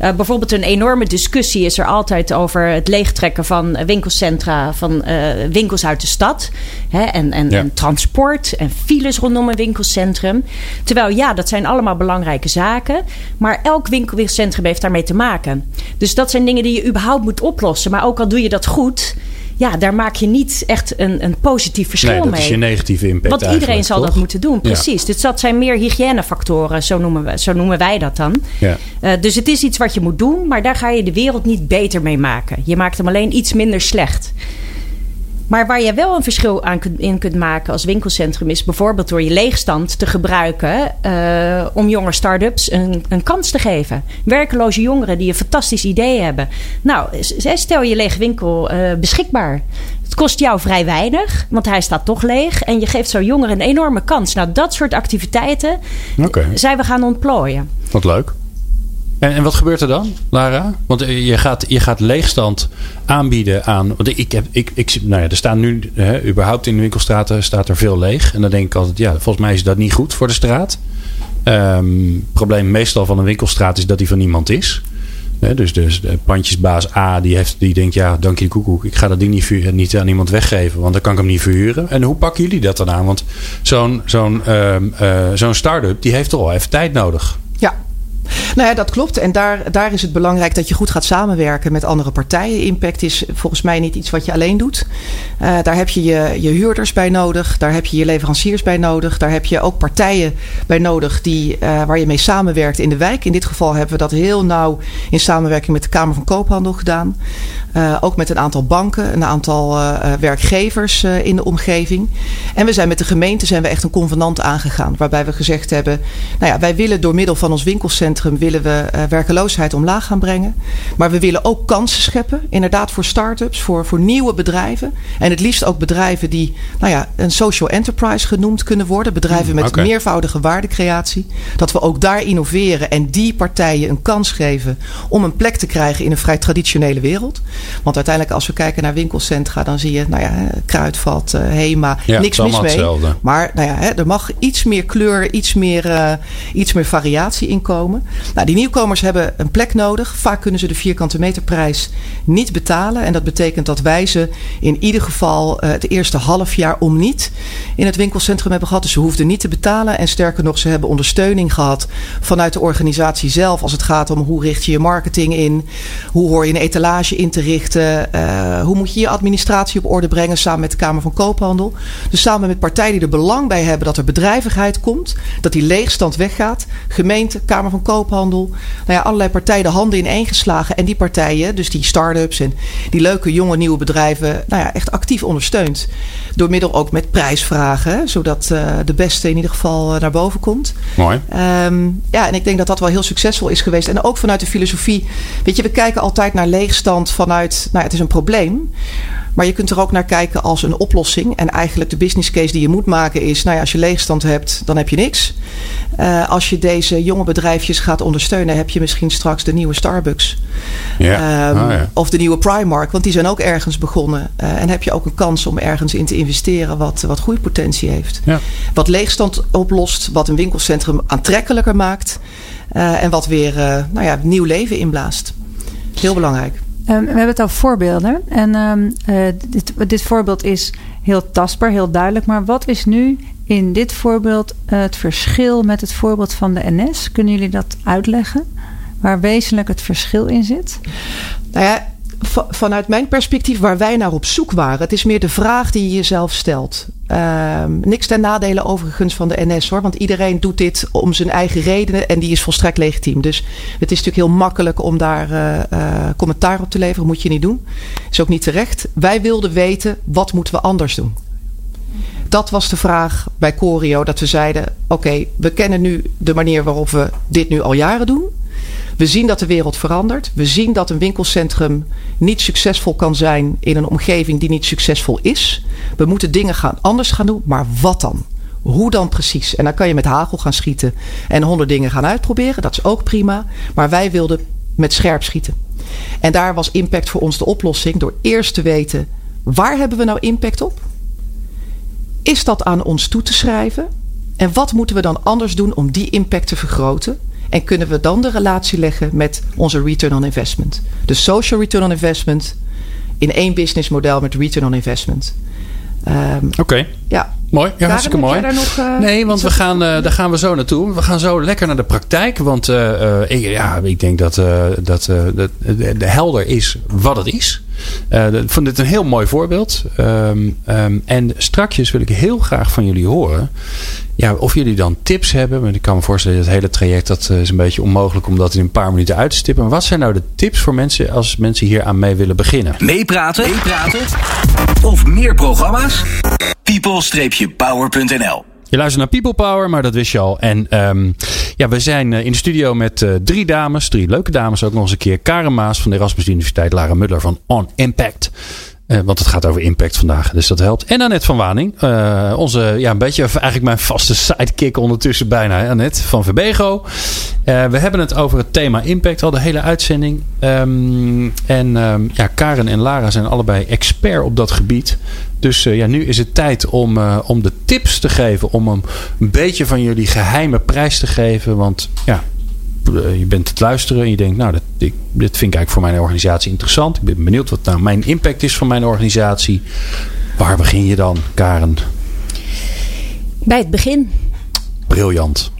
Uh, bijvoorbeeld een enorme discussie is er altijd over het leegtrekken van winkelcentra, van uh, winkels uit de stad. Hè, en, en, ja. en, transport en files rondom een winkelcentrum. Terwijl ja, dat zijn allemaal belangrijke zaken, maar elk winkelcentrum heeft daarmee te maken. Dus dat zijn dingen die je überhaupt moet oplossen. Maar ook al doe je dat goed ja, daar maak je niet echt een, een positief verschil nee, dat mee. is je negatieve impact. Want iedereen zal toch? dat moeten doen, precies. Ja. Dus dat zijn meer hygiënefactoren, zo noemen, we, zo noemen wij dat dan. Ja. Uh, dus het is iets wat je moet doen, maar daar ga je de wereld niet beter mee maken. Je maakt hem alleen iets minder slecht. Maar waar je wel een verschil aan kunt, in kunt maken als winkelcentrum is bijvoorbeeld door je leegstand te gebruiken uh, om jonge start-ups een, een, kans te geven. Werkeloze jongeren die een fantastisch idee hebben. Nou, stel je lege winkel uh, beschikbaar. Het kost jou vrij weinig, want hij staat toch leeg. En je geeft zo'n jongeren een enorme kans. Nou, dat soort activiteiten okay. zijn we gaan ontplooien. Wat leuk. En, en, wat gebeurt er dan, Lara? Want je gaat, je gaat leegstand aanbieden aan. Want ik heb, ik, ik, nou ja, er staan nu, hè, überhaupt in de winkelstraten staat er veel leeg. En dan denk ik altijd, ja, volgens mij is dat niet goed voor de straat. Um, probleem meestal van een winkelstraat is dat die van niemand is. Dus, dus de pandjesbaas A die, heeft, die denkt, ja, dank je koekoek. Ik ga dat ding niet, niet aan iemand weggeven, want dan kan ik hem niet verhuren. En hoe pakken jullie dat dan aan? Want zo'n zo'n uh, uh, zo'n start-up die heeft toch wel even tijd nodig. Ja, nou ja, dat klopt. En daar, daar is het belangrijk dat je goed gaat samenwerken met andere partijen. Impact is volgens mij niet iets wat je alleen doet. Uh, daar heb je, je je huurders bij nodig. Daar heb je je leveranciers bij nodig. Daar heb je ook partijen bij nodig die, uh, waar je mee samenwerkt in de wijk. In dit geval hebben we dat heel nauw in samenwerking met de Kamer van Koophandel gedaan. Uh, ook met een aantal banken, een aantal werkgevers in de omgeving. En we zijn met de gemeente zijn we echt een convenant aangegaan. Waarbij we gezegd hebben, nou ja, wij willen door middel van ons winkelcentrum willen we uh, werkeloosheid omlaag gaan brengen. Maar we willen ook kansen scheppen. Inderdaad voor start-ups, voor, voor nieuwe bedrijven. En het liefst ook bedrijven die nou ja, een social enterprise genoemd kunnen worden. Bedrijven met okay. meervoudige waardecreatie. Dat we ook daar innoveren en die partijen een kans geven om een plek te krijgen in een vrij traditionele wereld. Want uiteindelijk als we kijken naar winkelcentra, dan zie je nou ja, Kruidvat, uh, Hema, ja, niks mis mee. Hetzelfde. Maar nou ja, hè, er mag iets meer kleur, iets meer, uh, iets meer variatie in komen. Nou, die nieuwkomers hebben een plek nodig. Vaak kunnen ze de vierkante meterprijs niet betalen. En dat betekent dat wij ze in ieder geval uh, het eerste half jaar om niet in het winkelcentrum hebben gehad. Dus ze hoefden niet te betalen. En sterker nog, ze hebben ondersteuning gehad vanuit de organisatie zelf. Als het gaat om hoe richt je je marketing in. Hoe hoor je een etalage in te richten. Uh, hoe moet je je administratie op orde brengen samen met de Kamer van Koophandel. Dus samen met partijen die er belang bij hebben dat er bedrijvigheid komt. Dat die leegstand weggaat. Gemeente, Kamer van Koophandel. Nou ja, allerlei partijen de handen in één geslagen. En die partijen, dus die start-ups en die leuke jonge nieuwe bedrijven, nou ja, echt actief ondersteund. Door middel ook met prijsvragen, zodat uh, de beste in ieder geval uh, naar boven komt. Mooi. Um, ja, en ik denk dat dat wel heel succesvol is geweest. En ook vanuit de filosofie. Weet je, we kijken altijd naar leegstand vanuit, nou, het is een probleem. Maar je kunt er ook naar kijken als een oplossing. En eigenlijk de business case die je moet maken is: nou ja, als je leegstand hebt, dan heb je niks. Uh, als je deze jonge bedrijfjes gaat ondersteunen, heb je misschien straks de nieuwe Starbucks. Ja. Um, Ah, ja. Of de nieuwe Primark, want die zijn ook ergens begonnen. Uh, en heb je ook een kans om ergens in te investeren wat, wat groeipotentie heeft. Ja. Wat leegstand oplost, wat een winkelcentrum aantrekkelijker maakt. Uh, en wat weer nou ja, nieuw leven inblaast. Heel belangrijk. Um, we hebben het over voorbeelden. En um, uh, dit, dit, voorbeeld is heel tastbaar, heel duidelijk. Maar wat is nu in dit voorbeeld uh, het verschil met het voorbeeld van de NS? Kunnen jullie dat uitleggen? Waar wezenlijk het verschil in zit? Nou ja, vanuit mijn perspectief, waar wij naar op zoek waren, het is meer de vraag die je jezelf stelt. Uh, niks ten nadele overigens van de NS hoor, want iedereen doet dit om zijn eigen redenen en die is volstrekt legitiem. Dus het is natuurlijk heel makkelijk om daar uh, uh, commentaar op te leveren, moet je niet doen. Is ook niet terecht. Wij wilden weten, wat moeten we anders doen? Dat was de vraag bij Corio, dat we zeiden: oké, we kennen nu de manier waarop we dit nu al jaren doen. We zien dat de wereld verandert. We zien dat een winkelcentrum niet succesvol kan zijn in een omgeving die niet succesvol is. We moeten dingen gaan, anders gaan doen, maar wat dan? Hoe dan precies? En dan kan je met hagel gaan schieten en honderd dingen gaan uitproberen. Dat is ook prima. Maar wij wilden met scherp schieten. En daar was impact voor ons de oplossing door eerst te weten waar hebben we nou impact op? Is dat aan ons toe te schrijven? En wat moeten we dan anders doen om die impact te vergroten? En kunnen we dan de relatie leggen met onze return on investment? De social return on investment in één businessmodel met return on investment. Um, Oké. Okay. Ja. Mooi, ja, hartstikke mooi. Nog, uh, nee, want we gaan, uh, daar gaan we zo naartoe. We gaan zo lekker naar de praktijk. Want uh, ik, ja, ik denk dat, dat de, de helder is wat het is. ik vond dit een heel mooi voorbeeld. Um, um, en strakjes wil ik heel graag van jullie horen. Ja, of jullie dan tips hebben. Want ik kan me voorstellen, dat hele traject dat is een beetje onmogelijk om dat in een paar minuten uit te stippen. Maar wat zijn nou de tips voor mensen als mensen hier aan mee willen beginnen? Meepraten, meepraten of meer programma's? people-power.nl je luistert naar People Power, maar dat wist je al. En um, ja, we zijn in de studio met uh, drie dames, drie leuke dames ook nog eens een keer. Karen Maas van de Erasmus Universiteit, Lara Muller van On Impact. Uh, want het gaat over impact vandaag, dus dat helpt. En Annette van Waning, uh, onze, ja, een beetje eigenlijk mijn vaste sidekick ondertussen bijna. Annette van Verbego. Uh, we hebben het over het thema impact al de hele uitzending. Um, en um, ja, Karen en Lara zijn allebei expert op dat gebied. Dus ja, nu is het tijd om, om de tips te geven. Om een beetje van jullie geheime prijs te geven. Want ja, je bent het luisteren en je denkt, nou, dat, ik, dit vind ik eigenlijk voor mijn organisatie interessant. Ik ben benieuwd wat nou mijn impact is van mijn organisatie. Waar begin je dan, Karen? Bij het begin. Briljant.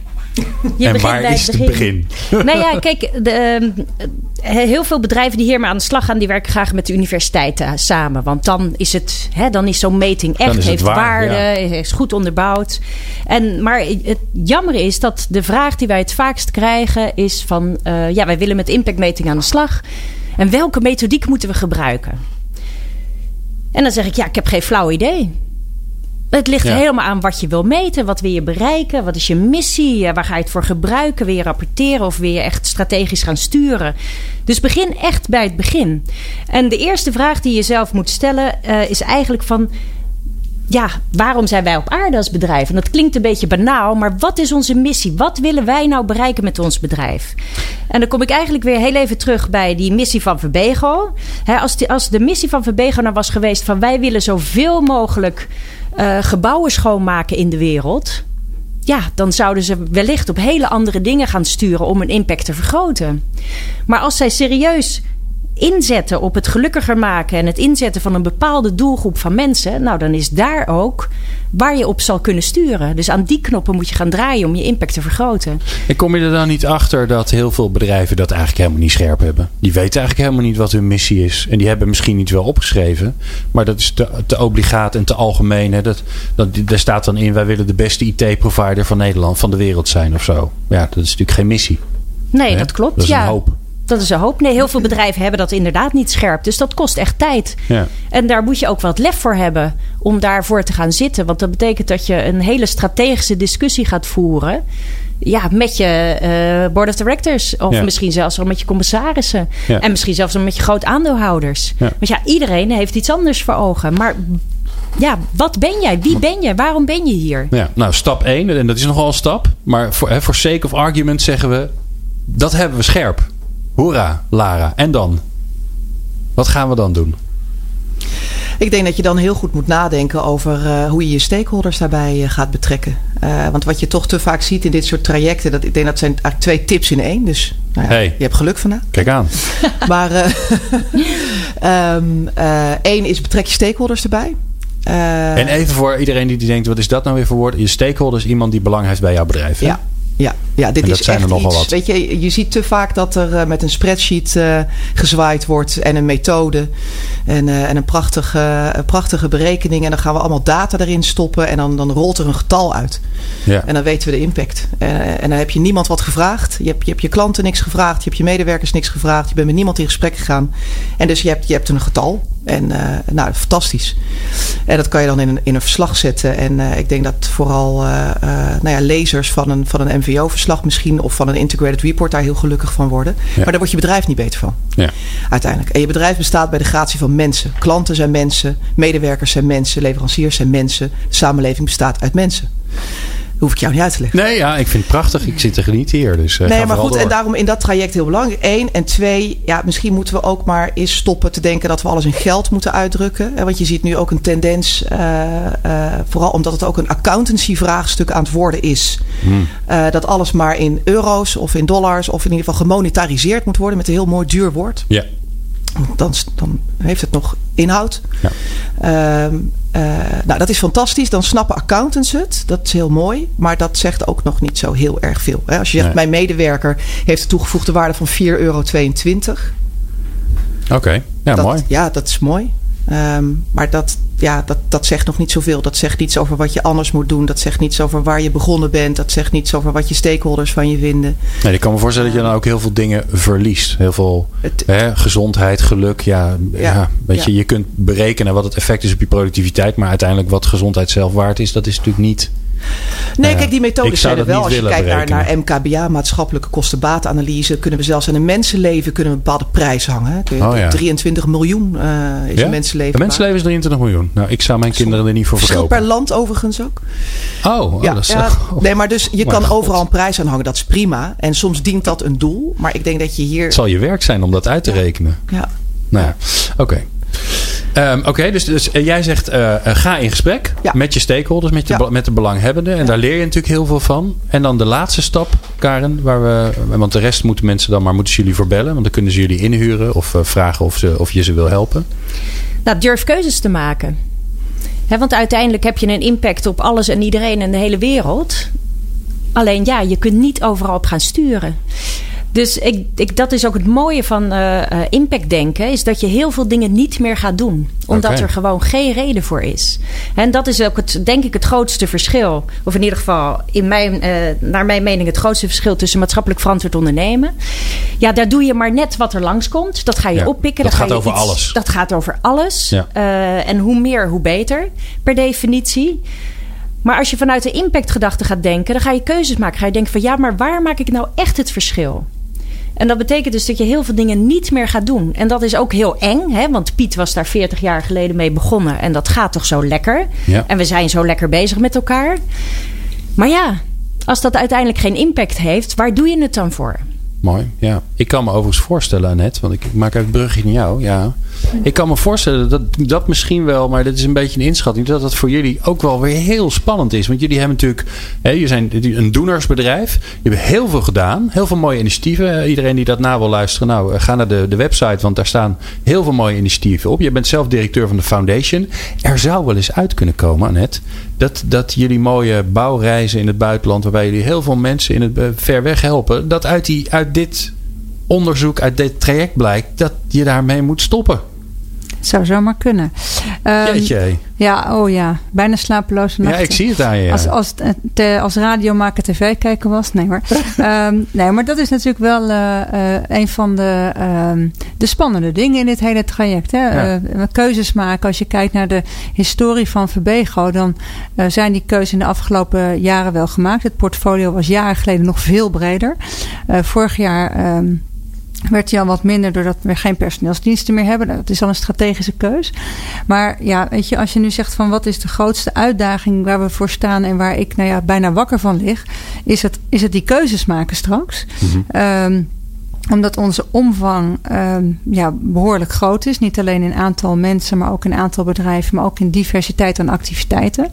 Je en waar is het begin? begin? nou ja, kijk, de, uh, heel veel bedrijven die hiermee aan de slag gaan, die werken graag met de universiteiten samen. Want dan is het, hè, dan is zo'n meting echt, heeft waar, waarde, ja. is goed onderbouwd. En, maar het jammer is dat de vraag die wij het vaakst krijgen is van, uh, ja, wij willen met impactmeting aan de slag. En welke methodiek moeten we gebruiken? En dan zeg ik, ja, ik heb geen flauw idee. Het ligt Ja. helemaal aan wat je wil meten. Wat wil je bereiken? Wat is je missie? Waar ga je het voor gebruiken? Wil je rapporteren of wil je echt strategisch gaan sturen? Dus begin echt bij het begin. En de eerste vraag die je zelf moet stellen eh, is eigenlijk van... Ja, waarom zijn wij op aarde als bedrijf? En dat klinkt een beetje banaal, maar wat is onze missie? Wat willen wij nou bereiken met ons bedrijf? En dan kom ik eigenlijk weer heel even terug bij die missie van Verbego. Als, die, als de missie van Verbego nou was geweest van wij willen zoveel mogelijk uh, gebouwen schoonmaken in de wereld. Ja, dan zouden ze wellicht op hele andere dingen gaan sturen om hun impact te vergroten. Maar als zij serieus inzetten op het gelukkiger maken en het inzetten van een bepaalde doelgroep van mensen, nou dan is daar ook waar je op zal kunnen sturen. Dus aan die knoppen moet je gaan draaien om je impact te vergroten. En kom je er dan niet achter dat heel veel bedrijven dat eigenlijk helemaal niet scherp hebben? Die weten eigenlijk helemaal niet wat hun missie is. En die hebben misschien niet wel opgeschreven. Maar dat is te, te obligaat en te algemeen. Hè. Dat, dat, daar staat dan in, wij willen de beste IT-provider van Nederland, van de wereld zijn of zo. Ja, dat is natuurlijk geen missie. Nee, hè? dat klopt. Dat is ja. een hoop. Dat is een hoop. Nee, heel veel bedrijven hebben dat inderdaad niet scherp. Dus dat kost echt tijd. Ja. En daar moet je ook wat lef voor hebben om daarvoor te gaan zitten. Want dat betekent dat je een hele strategische discussie gaat voeren. Ja, met je eh, board of directors. Of Ja. misschien zelfs wel met je commissarissen. Ja. En misschien zelfs wel met je groot aandeelhouders. Want ja, iedereen heeft iets anders voor ogen. Maar ja, wat ben jij? Wie ben jij? Waarom ben je hier? Ja, nou, stap 1, en dat is nogal een stap. Maar voor, voor sake of argument zeggen we... dat hebben we scherp. Hoera, Lara. En dan? Wat gaan we dan doen? Ik denk dat je dan heel goed moet nadenken over eh, hoe je je stakeholders daarbij eh, gaat betrekken. Eh, want wat je toch te vaak ziet in dit soort trajecten, dat, ik denk dat zijn eigenlijk twee tips in één. Dus nou ja, Hey. je hebt geluk vandaag. Kijk aan. Maar eh, één is betrek je stakeholders erbij. En even voor iedereen die denkt... wat is dat nou weer voor woord? Je stakeholder is iemand die belang heeft bij jouw bedrijf. hè? Ja, ja, ja dit En is echt nogal iets. wat. Weet je, je ziet te vaak dat er eh, met een spreadsheet eh, gezwaaid wordt en een methode en, eh, en een prachtige, prachtige berekening. En dan gaan we allemaal data erin stoppen en dan, dan rolt er een getal uit. Ja. En dan weten we de impact. Eh, en dan heb je niemand wat gevraagd. Je hebt, je hebt je klanten niks gevraagd. Je hebt je medewerkers niks gevraagd. Je bent met niemand in gesprek gegaan. En dus je hebt, je hebt een getal. En eh, nou, fantastisch. En dat kan je dan in een, in een verslag zetten. En eh, ik denk dat vooral eh, nou ja, lezers van een, van een MVO-verslag misschien... of van een integrated report daar heel gelukkig van worden. Maar daar wordt je bedrijf niet beter van. Ja. Uiteindelijk. En je bedrijf bestaat bij de gratie van mensen. Klanten zijn mensen. Medewerkers zijn mensen. Leveranciers zijn mensen. De samenleving bestaat uit mensen. Hoef ik jou niet uit te leggen. Nee, ja, ik vind het prachtig. Ik zit te genieten hier. Dus, eh, Nee, maar goed, door. en daarom in dat traject heel belangrijk. Eén. En twee, ja, misschien moeten we ook maar eens stoppen te denken dat we alles in geld moeten uitdrukken. Hè, Want je ziet nu ook een tendens, eh, eh, vooral omdat het ook een accountancy-vraagstuk aan het worden is. Hmm. eh, dat alles maar in euro's of in dollars of in ieder geval gemonetariseerd moet worden met een heel mooi duur woord. Ja. Dan, dan heeft het nog inhoud. Ja. Ehm, eh, nou, dat is fantastisch. Dan snappen accountants het. Dat is heel mooi. Maar dat zegt ook nog niet zo heel erg veel. Hè? Als je zegt, Nee. mijn medewerker heeft een toegevoegde waarde van 4,22 euro. Oké, ja, dat, mooi. Ja, dat is mooi. Ehm, maar dat, ja, dat, dat zegt nog niet zoveel. Dat zegt niets over wat je anders moet doen. Dat zegt niets over waar je begonnen bent. Dat zegt niets over wat je stakeholders van je vinden. Nee, ik kan me voorstellen dat je dan ook heel veel dingen verliest. Heel veel Het- hè, gezondheid, geluk. Ja, ja, weet je, ja. je kunt berekenen wat het effect is op je productiviteit. Maar uiteindelijk wat gezondheid zelf waard is, dat is natuurlijk niet. Nee, kijk, die methodes zijn er wel. Als je kijkt naar, naar. MKBA, maatschappelijke kostenbaatanalyse, kunnen we zelfs aan een mensenleven kunnen we een bepaalde prijs hangen. Kun je- Oh, ja. 23 miljoen eh, is Ja? een mensenleven. Een mensenleven is 23 miljoen. Nou, ik zou mijn kinderen er niet voor verkopen. per land overigens ook. Oh, oh, ja, dat is ja, oh. nee, maar dus je kan God. overal een prijs aan hangen. Dat is prima. En soms dient dat een doel. Maar ik denk dat je hier. Het zal je werk zijn om dat uit te rekenen. Ja, Nou ja, oké. Ehm, Oké, dus, dus eh, jij zegt eh, eh, ga in gesprek Ja. met je stakeholders, met, je Ja. be- met de belanghebbenden. En daar leer je natuurlijk heel veel van. En dan de laatste stap, Karen, waar we, want de rest moeten mensen dan maar moeten ze jullie voor bellen. Want dan kunnen ze jullie inhuren of vragen of, ze, of je ze wil helpen. Nou, durf keuzes te maken. Want uiteindelijk heb je een impact op alles en iedereen en de hele wereld. Alleen ja, je kunt niet overal op gaan sturen. Dus ik, ik, dat is ook het mooie van eh, impact denken. Is dat je heel veel dingen niet meer gaat doen. Omdat er gewoon geen reden voor is. En dat is ook het, denk ik het grootste verschil. Of in ieder geval in mijn, eh, naar mijn mening het grootste verschil tussen maatschappelijk verantwoord ondernemen. Ja, daar doe je maar net wat er langskomt. Dat ga je Ja, oppikken. dat gaat over iets- alles. Dat gaat over alles. Ja. En hoe meer, hoe beter. Per definitie. Maar als je vanuit de impactgedachte gaat denken, dan ga je keuzes maken. Ga je denken van ja, maar waar maak ik nou echt het verschil? En dat betekent dus dat je heel veel dingen niet meer gaat doen. En dat is ook heel eng, hè? want Piet was daar 40 jaar geleden mee begonnen. En dat gaat toch zo lekker. Ja. En we zijn zo lekker bezig met elkaar. Maar ja, als dat uiteindelijk geen impact heeft, waar doe je het dan voor? Mooi, ja. Ik kan me overigens voorstellen, Annette, want ik, ik maak even het brugje naar jou. Ja. Ik kan me voorstellen dat dat misschien wel, maar dat is een beetje een inschatting, dat dat voor jullie ook wel weer heel spannend is. Want jullie hebben natuurlijk, je zijn een doenersbedrijf. Je hebt heel veel gedaan, heel veel mooie initiatieven. Eh, Iedereen die dat na wil luisteren, nou, eh, ga naar de, de website, want daar staan heel veel mooie initiatieven op. Je bent zelf directeur van de foundation. Er zou wel eens uit kunnen komen, Annette, dat, dat jullie mooie bouwreizen in het buitenland, waarbij jullie heel veel mensen in het eh, ver weg helpen, dat uit, die, uit dit onderzoek, uit dit traject blijkt dat je daarmee moet stoppen. Het zou zomaar kunnen. Um. Ja, oh ja. Bijna slapeloze nachten. Ja, ik zie het aan je. Als, als, te, als radiomaker tv kijken was. Nee hoor. um, nee, maar dat is natuurlijk wel uh, uh, een van de, uh, de spannende dingen in dit hele traject. Hè? Ja. Uh, keuzes maken. Als je kijkt naar de historie van Verbego. Dan zijn die keuzes in de afgelopen jaren wel gemaakt. Het portfolio was jaren geleden nog veel breder. vorig jaar... Werd hij al wat minder doordat we geen personeelsdiensten meer hebben. Dat is al een strategische keus. Maar ja, weet je, als je nu zegt van wat is de grootste uitdaging waar we voor staan en waar ik nou ja, bijna wakker van lig, is het, is het die keuzes maken straks. Mm -hmm. um, omdat onze omvang um, ja, behoorlijk groot is. Niet alleen in aantal mensen, maar ook in aantal bedrijven, maar ook in diversiteit aan activiteiten.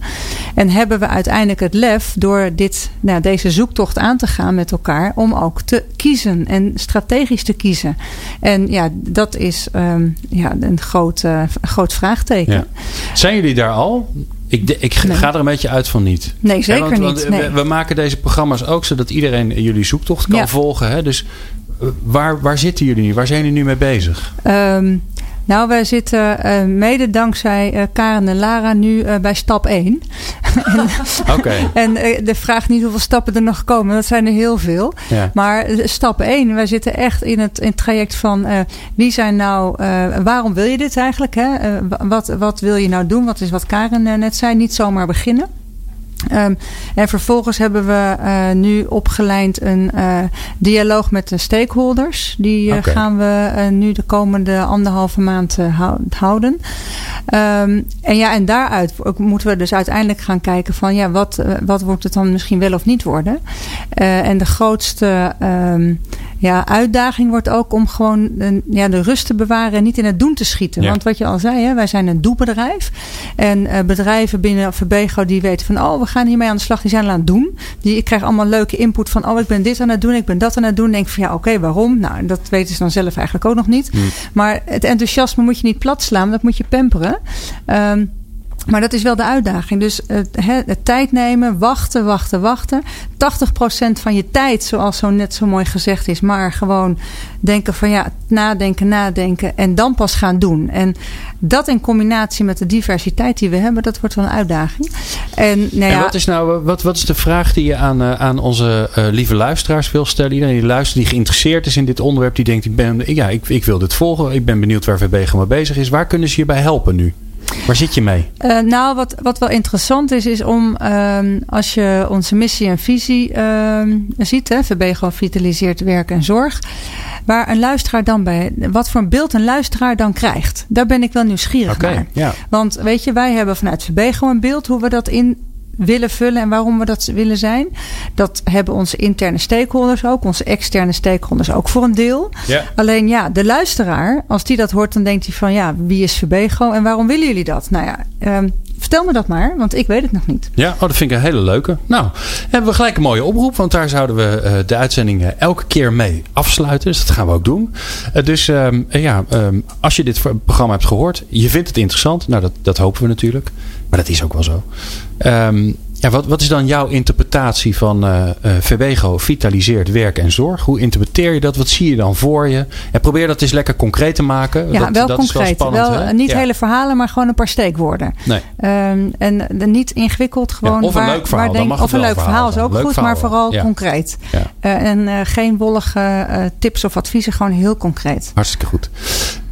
En hebben we uiteindelijk het lef door dit, nou, deze zoektocht aan te gaan met elkaar om ook te kiezen en strategisch te kiezen. En ja, dat is um, ja, een groot, uh, groot vraagteken. Ja. Zijn jullie daar al? Ik, ik nee. ga er een beetje uit van niet. Nee, zeker ja, want, niet. Nee. we, we, maken deze programma's ook zodat iedereen jullie zoektocht kan Ja. volgen. Hè? Dus waar, waar zitten jullie nu? Waar zijn jullie nu mee bezig? Um, nou, wij zitten uh, mede dankzij uh, Karen en Lara nu uh, bij stap 1. Oké. Okay. En de vraag niet hoeveel stappen er nog komen, dat zijn er heel veel. Ja. Maar stap 1, wij zitten echt in het, in het traject van wie zijn nou, waarom wil je dit eigenlijk? Hè? wat, wat wil je nou doen? Wat is wat Karen net zei? Niet zomaar beginnen. Um, en vervolgens hebben we uh, nu opgeleid een uh, dialoog met de stakeholders. Die uh, Oké. gaan we nu de komende anderhalve maand hou- houden. Um, en ja, en daaruit moeten we dus uiteindelijk gaan kijken van ja, wat, wat wordt het dan misschien wel of niet worden. En de grootste um, ja, uitdaging wordt ook om gewoon ja, de rust te bewaren en niet in het doen te schieten. Ja. Want wat je al zei, hè, wij zijn een doelbedrijf. En uh, bedrijven binnen Verbego die weten van oh, we gaan hiermee aan de slag. Die zijn al aan het doen. Die, ik krijg allemaal leuke input van oh, ik ben dit aan het doen, ik ben dat aan het doen. denk van ja, oké, okay, waarom? Nou, dat weten ze dan zelf eigenlijk ook nog niet. Hmm. Maar het enthousiasme moet je niet plat slaan, dat moet je pamperen. Um, maar dat is wel de uitdaging. Dus het, het tijd nemen, wachten, wachten, wachten. 80% van je tijd, zoals zo net zo mooi gezegd is. Maar gewoon denken van ja, nadenken, nadenken. En dan pas gaan doen. En dat in combinatie met de diversiteit die we hebben, dat wordt wel een uitdaging. En, nou ja, en wat is nou wat, wat is de vraag die je aan, uh, aan onze uh, lieve luisteraars wil stellen? Iedereen die luistert, die geïnteresseerd is in dit onderwerp, die denkt: ik, ben, ja, ik, ik wil dit volgen. Ik ben benieuwd waar VB mee bezig is. Waar kunnen ze hierbij helpen nu? Waar zit je mee? Uh, nou, wat, wat wel interessant is, is om um, als je onze missie en visie um, ziet, hè, Verbego vitaliseert werk en zorg, waar een luisteraar dan bij, wat voor een beeld een luisteraar dan krijgt. Daar ben ik wel nieuwsgierig okay, naar. Ja. Want weet je, wij hebben vanuit Verbego een beeld hoe we dat in willen vullen en waarom we dat willen zijn. Dat hebben onze interne stakeholders ook, onze externe stakeholders ook voor een deel. Ja. Alleen ja, de luisteraar, als die dat hoort, dan denkt hij van ja, wie is Verbego en waarom willen jullie dat? Nou ja, um, vertel me dat maar, want ik weet het nog niet. Ja, oh, dat vind ik een hele leuke. Nou, hebben we gelijk een mooie oproep, want daar zouden we uh, de uitzending elke keer mee afsluiten. Dus dat gaan we ook doen. Uh, dus um, ja, um, als je dit programma hebt gehoord, je vindt het interessant. Nou, dat, dat hopen we natuurlijk. Maar dat is ook wel zo. Um, ja, wat, wat is dan jouw interpretatie van uh, uh, Verbego vitaliseert werk en zorg? Hoe interpreteer je dat? Wat zie je dan voor je? En probeer dat eens lekker concreet te maken. Ja, dat, wel dat concreet. Is wel, spannend, wel hè? niet ja. hele verhalen, maar gewoon een paar steekwoorden. Nee. Um, en de, niet ingewikkeld, gewoon. Ja, of een waar, leuk verhaal. Waar denk, of een leuk verhaal is ook leuk goed, verhaal. maar vooral ja. concreet. Uh, en geen wollige tips of adviezen, gewoon heel concreet. Hartstikke goed.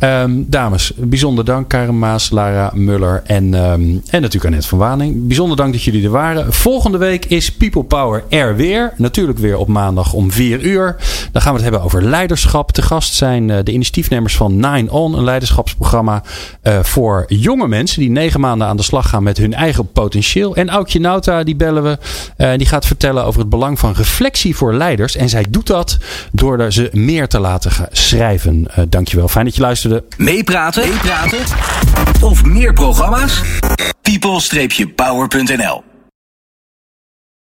Um, dames, bijzonder dank. Karen Maas, Lara Muller en, um, en natuurlijk Annette van Waning. Bijzonder dank dat jullie er waren. Volgende week is People Power er weer. Natuurlijk weer op maandag om 4 uur. Dan gaan we het hebben over leiderschap. Te gast zijn uh, de initiatiefnemers van Nine On. Een leiderschapsprogramma uh, voor jonge mensen. Die negen maanden aan de slag gaan met hun eigen potentieel. En Aukje Nauta, die bellen we. Uh, die gaat vertellen over het belang van reflectie voor leiders. En zij doet dat door ze meer te laten schrijven. Uh, dankjewel. Fijn dat je Meepraten? Meepraten? Of meer programma's? people-power.nl